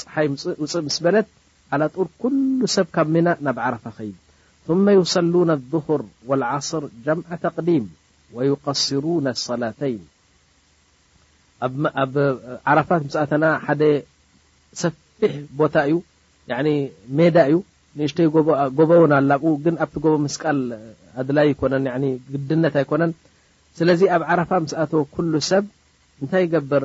ጸሓይ ውጽእ ውጽእ ምስ በለት ኣላጡር ኩሉ ሰብ ካብ ሚናእ ናብ ዓረፋ ከይድ ثመ ዩሰሉነ ኣልዙሁር ወልዓስር ጀምዐ ተቅዲም ወዩቀስሩነ ኣሰላተይን ኣብ ዓረፋት ምስ ኣተና ሓደ ሰፊሕ ቦታ እዩ ያዕኒ ሜዳ እዩ ንእሽተይ ጎቦ ውን ኣላ ኣብኡ ግን ኣብቲ ጎቦ ምስቃል ኣድላይ ኣይኮነን ያዕኒ ግድነት ኣይኮነን ስለዚ ኣብ ዓረፋ ምስ ኣተወ ኩሉ ሰብ እንታይ ይገብር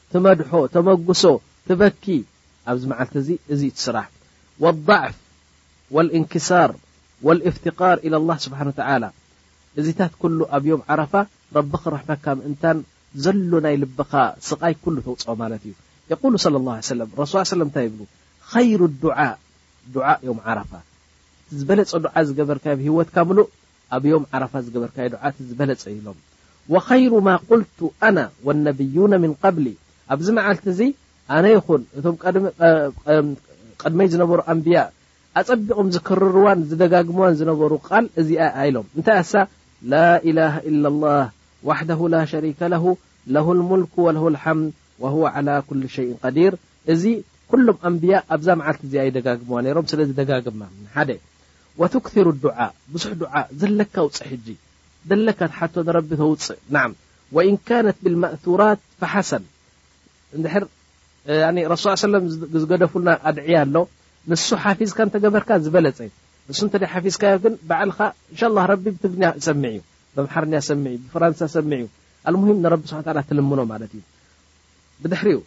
ትመድሖ ተመጉሶ ትበኪ ኣብዚ መዓልቲ እዚ እዚ እዩ እቲ ስራሕ ወዳዕፍ ወልእንክሳር ወልእፍትቃር ኢላ ላህ ስብሓን ወተዓላ እዚታት ኩሉ ኣብ ዮም ዓረፋ ረቢ ክርሕመካ ምእንታን ዘሎ ናይ ልብኻ ስቓይ ኩሉ ተውፅኦ ማለት እዩ የቁሉ ሰለ ላሁ ሰለም ረሱል ሰለም እንታይ ይብሉ ኸይሩ ዱዓ ዱዓ ዮም ዓረፋ እቲ ዝበለፀ ዱዓ ዝገበርካዮ ሂወትካ ምሉእ ኣብ ዮም ዓረፋ ዝገበርካዮ ዱዓ እቲ ዝበለጸ እዩ ኢሎም። ወኸይሩ ማ ቁልቱ ኣና ወነብዩነ ምን ቐብሊ ኣብዚ መዓልቲ እዚ ኣነ ይኹን እቶም ቐድመይ ዝነበሩ ኣንብያ ኣጸቢቕም ዝክርርዋን ዝደጋግምዋን ዝነበሩ ቓል እዚኣ እያ ኢሎም። እንታይ እያ እሳ? ላኢላሃ ኢላላህ ዋሕደሁ ላ ሸሪከ ለሁ ለሁል ሙልኩ ወለሁል ሓምድ ወሁወ ዓላ ኩሊ ሸይን ቐዲር እዚ ኩሎም ኣንብያ ኣብዛ መዓልቲ እዚኣ ይደጋግምዋ ነይሮም ስለዚ ደጋግማ። ሓደ። ወቱክሲሩ ዱዓ ብዙሕ ዱዓ ዘለካ ኣውጽእ ሕጂ ደለካ ትሓቶ ንረቢ ተውጽእ ናም ወኢን ካነት ብልማእሱራት ፈሓሰን እንድሕር ያኒ ረሱል ስ ሰለም ዝገደፉልና ኣድዕያ ኣሎ ንሱ ሓፊዝካ እንተገበርካ ዝበለጸ ንሱ እንተ ሓፊዝካዮ ግን ባዕልኻ እንሻ ላ ረቢ ብትግርኛ ይሰምዕ እዩ ብኣምሓርኛ ይሰምዕ እዩ ብፍራንሳ ይሰምዕ እዩ ኣልሙሂም ንረቢ ስብሓ ታላ ትልምኖ ማለት እዩ ብድሕሪኡ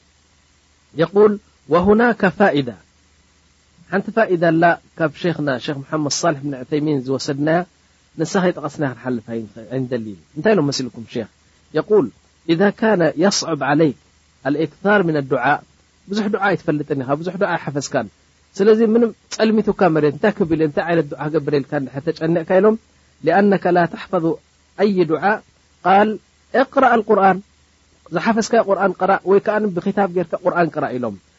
የቁል ወሁናከ ፋኢዳ ሓንቲ ፋኢዳ ኣላ ካብ ሸኽና ሸኽ መሓመድ ሳልሕ ብን ዑተይሚን ዝወሰድናያ ንሳ ከይጠቐስናያ ክንሓልፍ ኣይንደልይን እንታይ ኢሎም መሲልኩም ሸኽ የቁል ኢዛ ካነ የስዕብ ዓለይክ ኣልእክታር ምን ኣዱዓ ብዙሕ ዱዓ ኣይትፈልጥን ኢኻ ብዙሕ ዱዓ ኣይሓፈዝካን ስለዚ ምንም ጸልሚቱካ መሬት እንታይ ክብል እየ እንታይ ዓይነት ዱዓ ክገብር ኢልካ እንድሕር ተጨኒቕካ ኢሎም ሊኣነከ ላ ተሕፈዙ ኣይ ዱዓ ቃል እቅራእ ኣልቁርኣን ዝሓፈዝካዮ ቁርኣን ቅራእ ወይ ከኣ ብክታብ ጌርካ ቁርኣን ቅራእ ኢሎም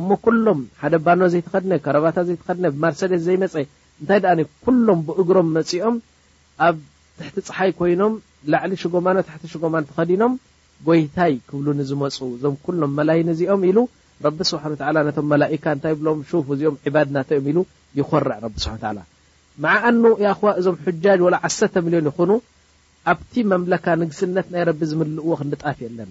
እሞ ኩሎም ሓደ ባኖ ዘይተኸድነ ከረባታ ዘይተኸድነ ብማርሰዴስ ዘይመጸ እንታይ ደኣኒ ኩሎም ብእግሮም መጺኦም ኣብ ትሕቲ ጸሓይ ኮይኖም ላዕሊ ሽጎማኖ ታሕቲ ሽጎማን ተኸዲኖም ጎይታይ ክብሉ ንዝመጹ እዞም ኩሎም መላይን እዚኦም ኢሉ ረቢ ስብሓን ወተዓላ ነቶም መላኢካ እንታይ ይብሎም ሹፍ እዚኦም ዒባድ ናተይ እዮም ኢሉ ይኾርዕ ረቢ ስብሓን ወተዓላ መዓ ኣኑ ያኹዋ እዞም ሑጃጅ ወላ ዓሰርተ ሚልዮን ይኹኑ ኣብቲ መምለካ ንግስነት ናይ ረቢ ዝምልእዎ ክንዲ ጣፍ የለን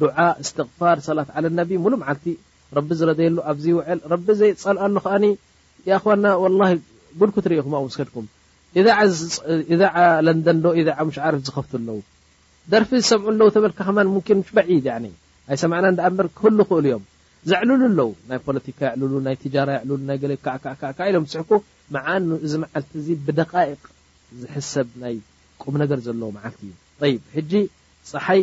ዱዓ እስትቅፋር ሰላት ዓለ ነቢ ሙሉ መዓልቲ ረቢ ዝረደየሉ ኣብ ዝይውዕል ረቢ ዘይጸልኣሉ ከኣ ያኣክዋና ወላሂ ጉድ ክትሪኡ ኢኹም ኣብኡ ምስ ከድኩም ኢዛዓ ለንደን ዶ ኢዛዓ ምሽ ዓርፍ ዝኸፍቱ ኣለዉ ደርፊ ዝሰምዑ ኣለዉ ተበልካ ከማን ሙኪን ምሽ በዒድ ያኒ ኣይሰማዕና ዳኣ እምበር ክህሉ ክእሉ እዮም ዘዕልሉ ኣለዉ ናይ ፖለቲካ የዕልሉ ናይ ትጃራ የዕልሉ ናይ ገለ ካዕካዕካዕካ ኢሎም ዝስሕኩ መዓ እዚ መዓልቲ እዚ ብደቃይቅ ዝሕሰብ ናይ ቁም ነገር ዘለዎ መዓልቲ እዩ ይብ ሕጂ ፀሓይ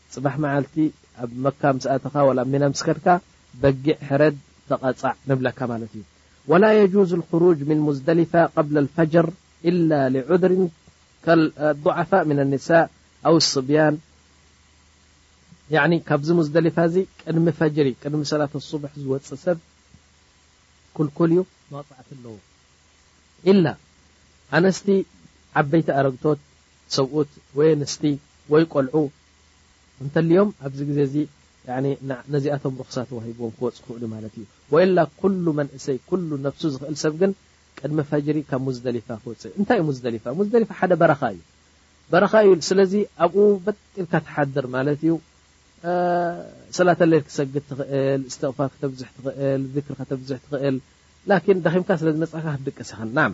ጽባሕ መዓልቲ ኣብ መካ ምስ ኣተኻ ወላ ኣብ ሚና ምስ ከድካ በጊዕ ሕረድ ተቐጻዕ ንብለካ ማለት እዩ። ወላ የጁዝ ኣልኹሩጅ ምን ሙዝደሊፋ ቀብለ ኣልፈጅር ኢላ ሊዑድር ከኣልዱዓፋእ ምን ኣኒሳእ ኣው ኣስብያን ያዕኒ ካብዚ ሙዝደሊፋ እዚ ቅድሚ ፈጅሪ ቅድሚ ሰላት ኣሱብሕ ዝወጽእ ሰብ ኩልኩል እዩ መቕጻዕቲ ኣለዎ ኢላ ኣነስቲ ዓበይቲ ኣረግቶት ሰብኡት ወይ ኣንስቲ ወይ ቆልዑ እንተልዮም ኣብዚ ግዜ እዚ ነዚኣቶም ሩኽሳ ተዋሂብዎም ክወጹ ክእሉ ማለት እዩ። ወኢላ ኩሉ መንእሰይ ኩሉ ነብሱ ዝኽእል ሰብ ግን ቅድሚ ፈጅሪ ካብ ሙዝደሊፋ ክወጽእ። እንታይ እዩ ሙዝደሊፋ? ሙዝደሊፋ ሓደ በረኻ እዩ። በረኻ እዩ ስለዚ ኣብኡ በጥ ኢልካ ትሓድር ማለት እዩ። ሰላተ ለይል ክትሰግድ ትኽእል፣ እስትቕፋር ከተብዝሕ ትኽእል፣ ዝክሪ ከተብዝሕ ትኽእል ላኪን ደኺምካ ስለ ዝመጻእካ ክትድቅስ ኢኻ። ናም።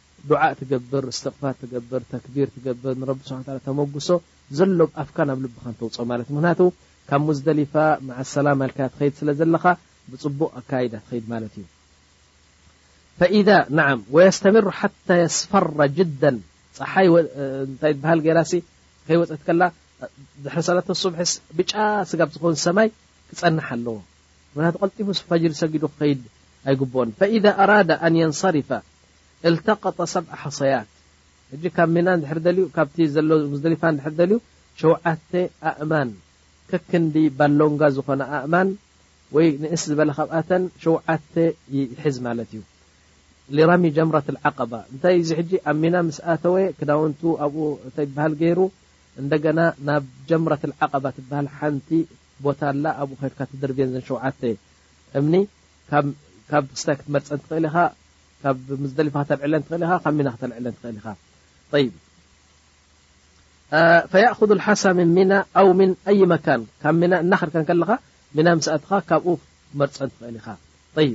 ዱዓእ ትገብር እስትቕፋር ትገብር ተክቢር ትገብር ንረቢ ስብሓን ወተዓላ ተመጉሶ ዘሎ ብ ኣፍካ ናብ ልብኻን ተውጽኦ ማለት እዩ ምኽንያቱ ካብ ሙዝደሊፋ መዓ ሰላማ ኢልካያ ትኸይድ ስለ ዘለኻ ብጽቡቕ ኣካይዳ ትኸይድ ማለት እዩ ፈኢዳ ናዓም ወየስተምር ሓታ የስፈራ ጅደን ፀሓይ እንታይ ትበሃል ገይራሲ ከይወፀት ከላ ድሕሪ ሰላተ ሱብሒስ ብጫ ስጋብ ዝኸውን ሰማይ ክጸንሕ ኣለዎ ምክንያቱ ቀልጢፉ ፈጅሪ ሰጊዱ ክኸይድ ኣይግብኦን ፈኢዛ ኣራዳ ኣን የንሰሪፋ እልተቀጠ ሰብዐ ሐሰያት ሕጂ ካብ ሚና እንድሕር ደልዩ ካብቲ ዘሎ ሙዝደሊፋ እንድሕር ደልዩ ሸውዓተ ኣእማን ከክንዲ ባሎንጋ ዝኾና ኣእማን ወይ ንእስ ዝበለ ካብኣተን ሸውዓተ ይሕዝ ማለት እዩ ሊራሚ ጀምረት ልዓቀባ እንታይ እዚ ሕጂ ኣብ ሚና ምስ ኣተወ ክዳውንቱ ኣብኡ እንታይ ይበሃል ገይሩ እንደገና ናብ ጀምረት ልዓቀባ ትበሃል ሓንቲ ቦታ ኣላ ኣብኡ ከድካ ትድርብየን ዘን ሸውዓተ እምኒ ካብ ካብ ምስታይ ክትመርጸን ትኽእል ኢኻ ካብ ምስ ደሊኻ ከተልዕለን ትኽእል ኢኻ ካብ ሚና ከተልዕለን ትኽእል ኢኻ طይብ ፈያእኹذ ሓሳ ምን ሚና ኣው ምን ኣይ መካን ካብ ሚና እናኸድካ ከለኻ ሚና ምስኣትኻ ካብኡ ክትመርፀን ትኽእል ኢኻ ይ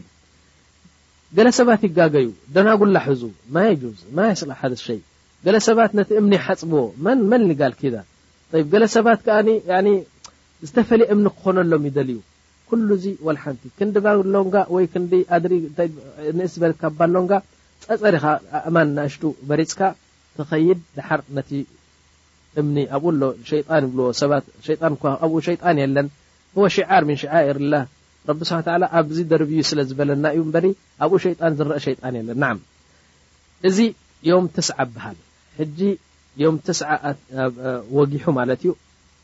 ገለ ሰባት ይጋገዩ ደናጉላ ሕዙ ማ የጁዝ ማ የስላ ሓደ ሸይ ገለ ሰባት ነቲ እምኒ ሓፅብዎ መን መን ጋል ኪዳ ገለ ሰባት ከኣ ዝተፈለየ እምኒ ክኾነሎም ይደልዩ ኩሉ እዚ ወልሓንቲ ክንዲ ባሎንጋ ወይ ክንዲ ኣድሪ ንእስ ዝበለት ካብ ባሎንጋ ጸጸር ኢኻ ኣእማን ናእሽቱ መሪጽካ ትኸይድ ደሓር ነቲ እምኒ ኣብኡ ኣሎ ሸይጣን ይብልዎ ሰባት ሸይጣን እኳ ኣብኡ ሸይጣን የለን هو ሽዓር ምን ሽዓኢር ላህ ረቢ ስብሓን ተዓላ ኣብዚ ደርብዩ ስለ ዝበለና እዩ እምበሪ ኣብኡ ሸይጣን ዝረአ ሸይጣን የለን ናዓም እዚ ዮም ትስዓ በሃል ሕጂ ዮም ትስዓ ወጊሑ ማለት እዩ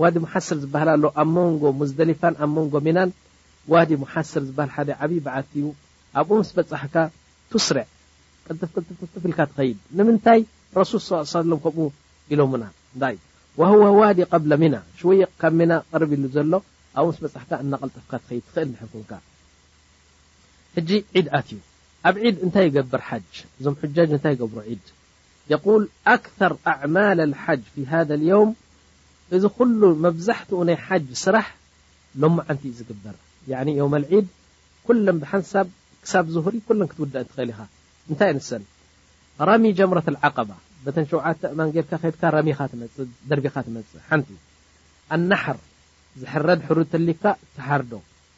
ዋዲ ሙሓስር ዝበሃል ኣሎ ኣብ ሞንጎ ሙዝደሊፋን ኣብ ሞንጎ ሚናን ዋዲ ሙሓስር ዝበሃል ሓደ ዓብዪ በዓቲ እዩ ኣብኡ ምስ በፃሕካ ቱስርዕ ቅልጥፍ ቅልጥፍ ቅልጥፍ ኢልካ ትኸይድ ንምንታይ ረሱል ሰለላሁ ዐለይሂ ወሰለም ከምኡ ኢሎሙና እንታይ ወሁወ ዋዲ ቀብለ ሚና ሽወይቅ ካብ ሚና ቅርብ ኢሉ ዘሎ ኣብኡ ምስ በፃሕካ እናቐልጠፍካ ትኸይድ ትኽእል እንድሕር ኩንካ ሕጂ ዒድ ኣትዩ ኣብ ዒድ እንታይ ይገብር ሓጅ እዞም ሑጃጅ እንታይ ይገብሩ ዒድ የቁል ኣክተር ኣዕማል ኣልሓጅ ፊ ሃዘል የውም እዚ ኩሉ መብዛሕትኡ ናይ ሓጅ ስራሕ ሎማዓንቲ እዩ ዝግበር ያኒ የውመል ዒድ ኩለን ብሓንሳብ ክሳብ ዙሁሪ ኩለን ክትውደእን ትኽእል ኢኻ እንታይ እየን እሰን ረሚ ጀምረት ኣልዓቀባ በተን ሸውዓተ ኣእማን ጌርካ ከድካ ረሚኻ ትመጽእ ደርቢኻ ትመጽእ ሓንቲ ኣናሕር ዝሕረድ ሕሩድ ተሊፍካ ትሓርዶ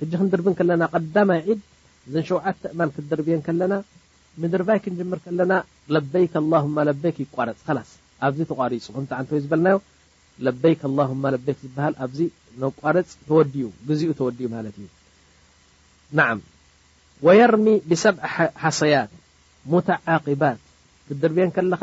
ሕጂ ክንድርቢ ከለና ቀዳማይ ዒድ እዘን ሸውዓተ እማን ክትድርብየን ከለና ምድርባይ ክንጅምር ከለና ለበይክ ኣላሁማ ለበይክ ይቋረጽ ከላስ ኣብዚ ተቋሪጹ ከምቲ ዓንተወይ ዝበልናዮ ለበይክ ኣላሁማ ለበይክ ዝበሃል ኣብዚ ነቋርጽ ተወዲኡ ግዚኡ ተወዲኡ ማለት እዩ ናዓም ወየርሚ ብሰብዐ ሓሰያት ሙተዓቂባት ክትድርብየን ከለኻ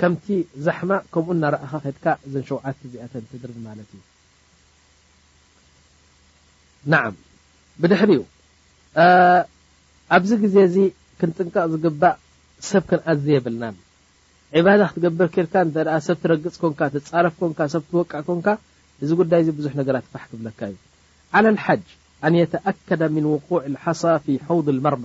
ከምቲ ዛሕማ ከምኡ እናረኣኻ ከድካ እዘን ሸውዓተ እዚኣተን ትድርቢ ማለት እዩ ናዓም ብድሕሪኡ ኣብዚ ግዜ እዚ ክንጥንቀቕ ዝግባእ ሰብ ክንኣዝ የብልናን ዒባዳ ክትገብር ኪርካ እንተ ሰብ ትረግጽ ኮንካ ትጻረፍ ኮንካ ሰብ ትወቅዕ ኮንካ እዚ ጉዳይ እዚ ብዙሕ ነገራት ፋሕ ክብለካ እዩ ዓላ ልሓጅ ኣን የተኣከደ ምን ውቁዕ ልሓሳ ፊ ሓውድ ልመርማ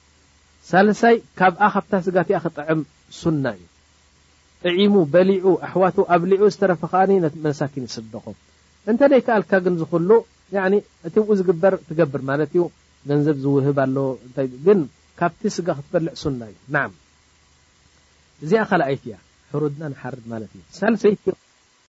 ሳልሳይ ካብኣ ካብታ ስጋ እቲኣ ክጥዕም ሱና እዩ ጥዒሙ በሊዑ ኣሕዋቱ ኣብሊዑ ዝተረፈ ከኣ ንመሳኪን ይስደቆ እንተ ደይከኣልካ ግን ዝኩሉ ያኒ እቲ ኣብኡ ዝግበር ትገብር ማለት እዩ ገንዘብ ዝውህብ ኣሎ እንታይ ግን ካብቲ ስጋ ክትበልዕ ሱና እዩ ናዓም እዚኣ ካልኣይቲ እያ ሕሩድና ንሓርድ ማለት እዩ ሳልሰይቲ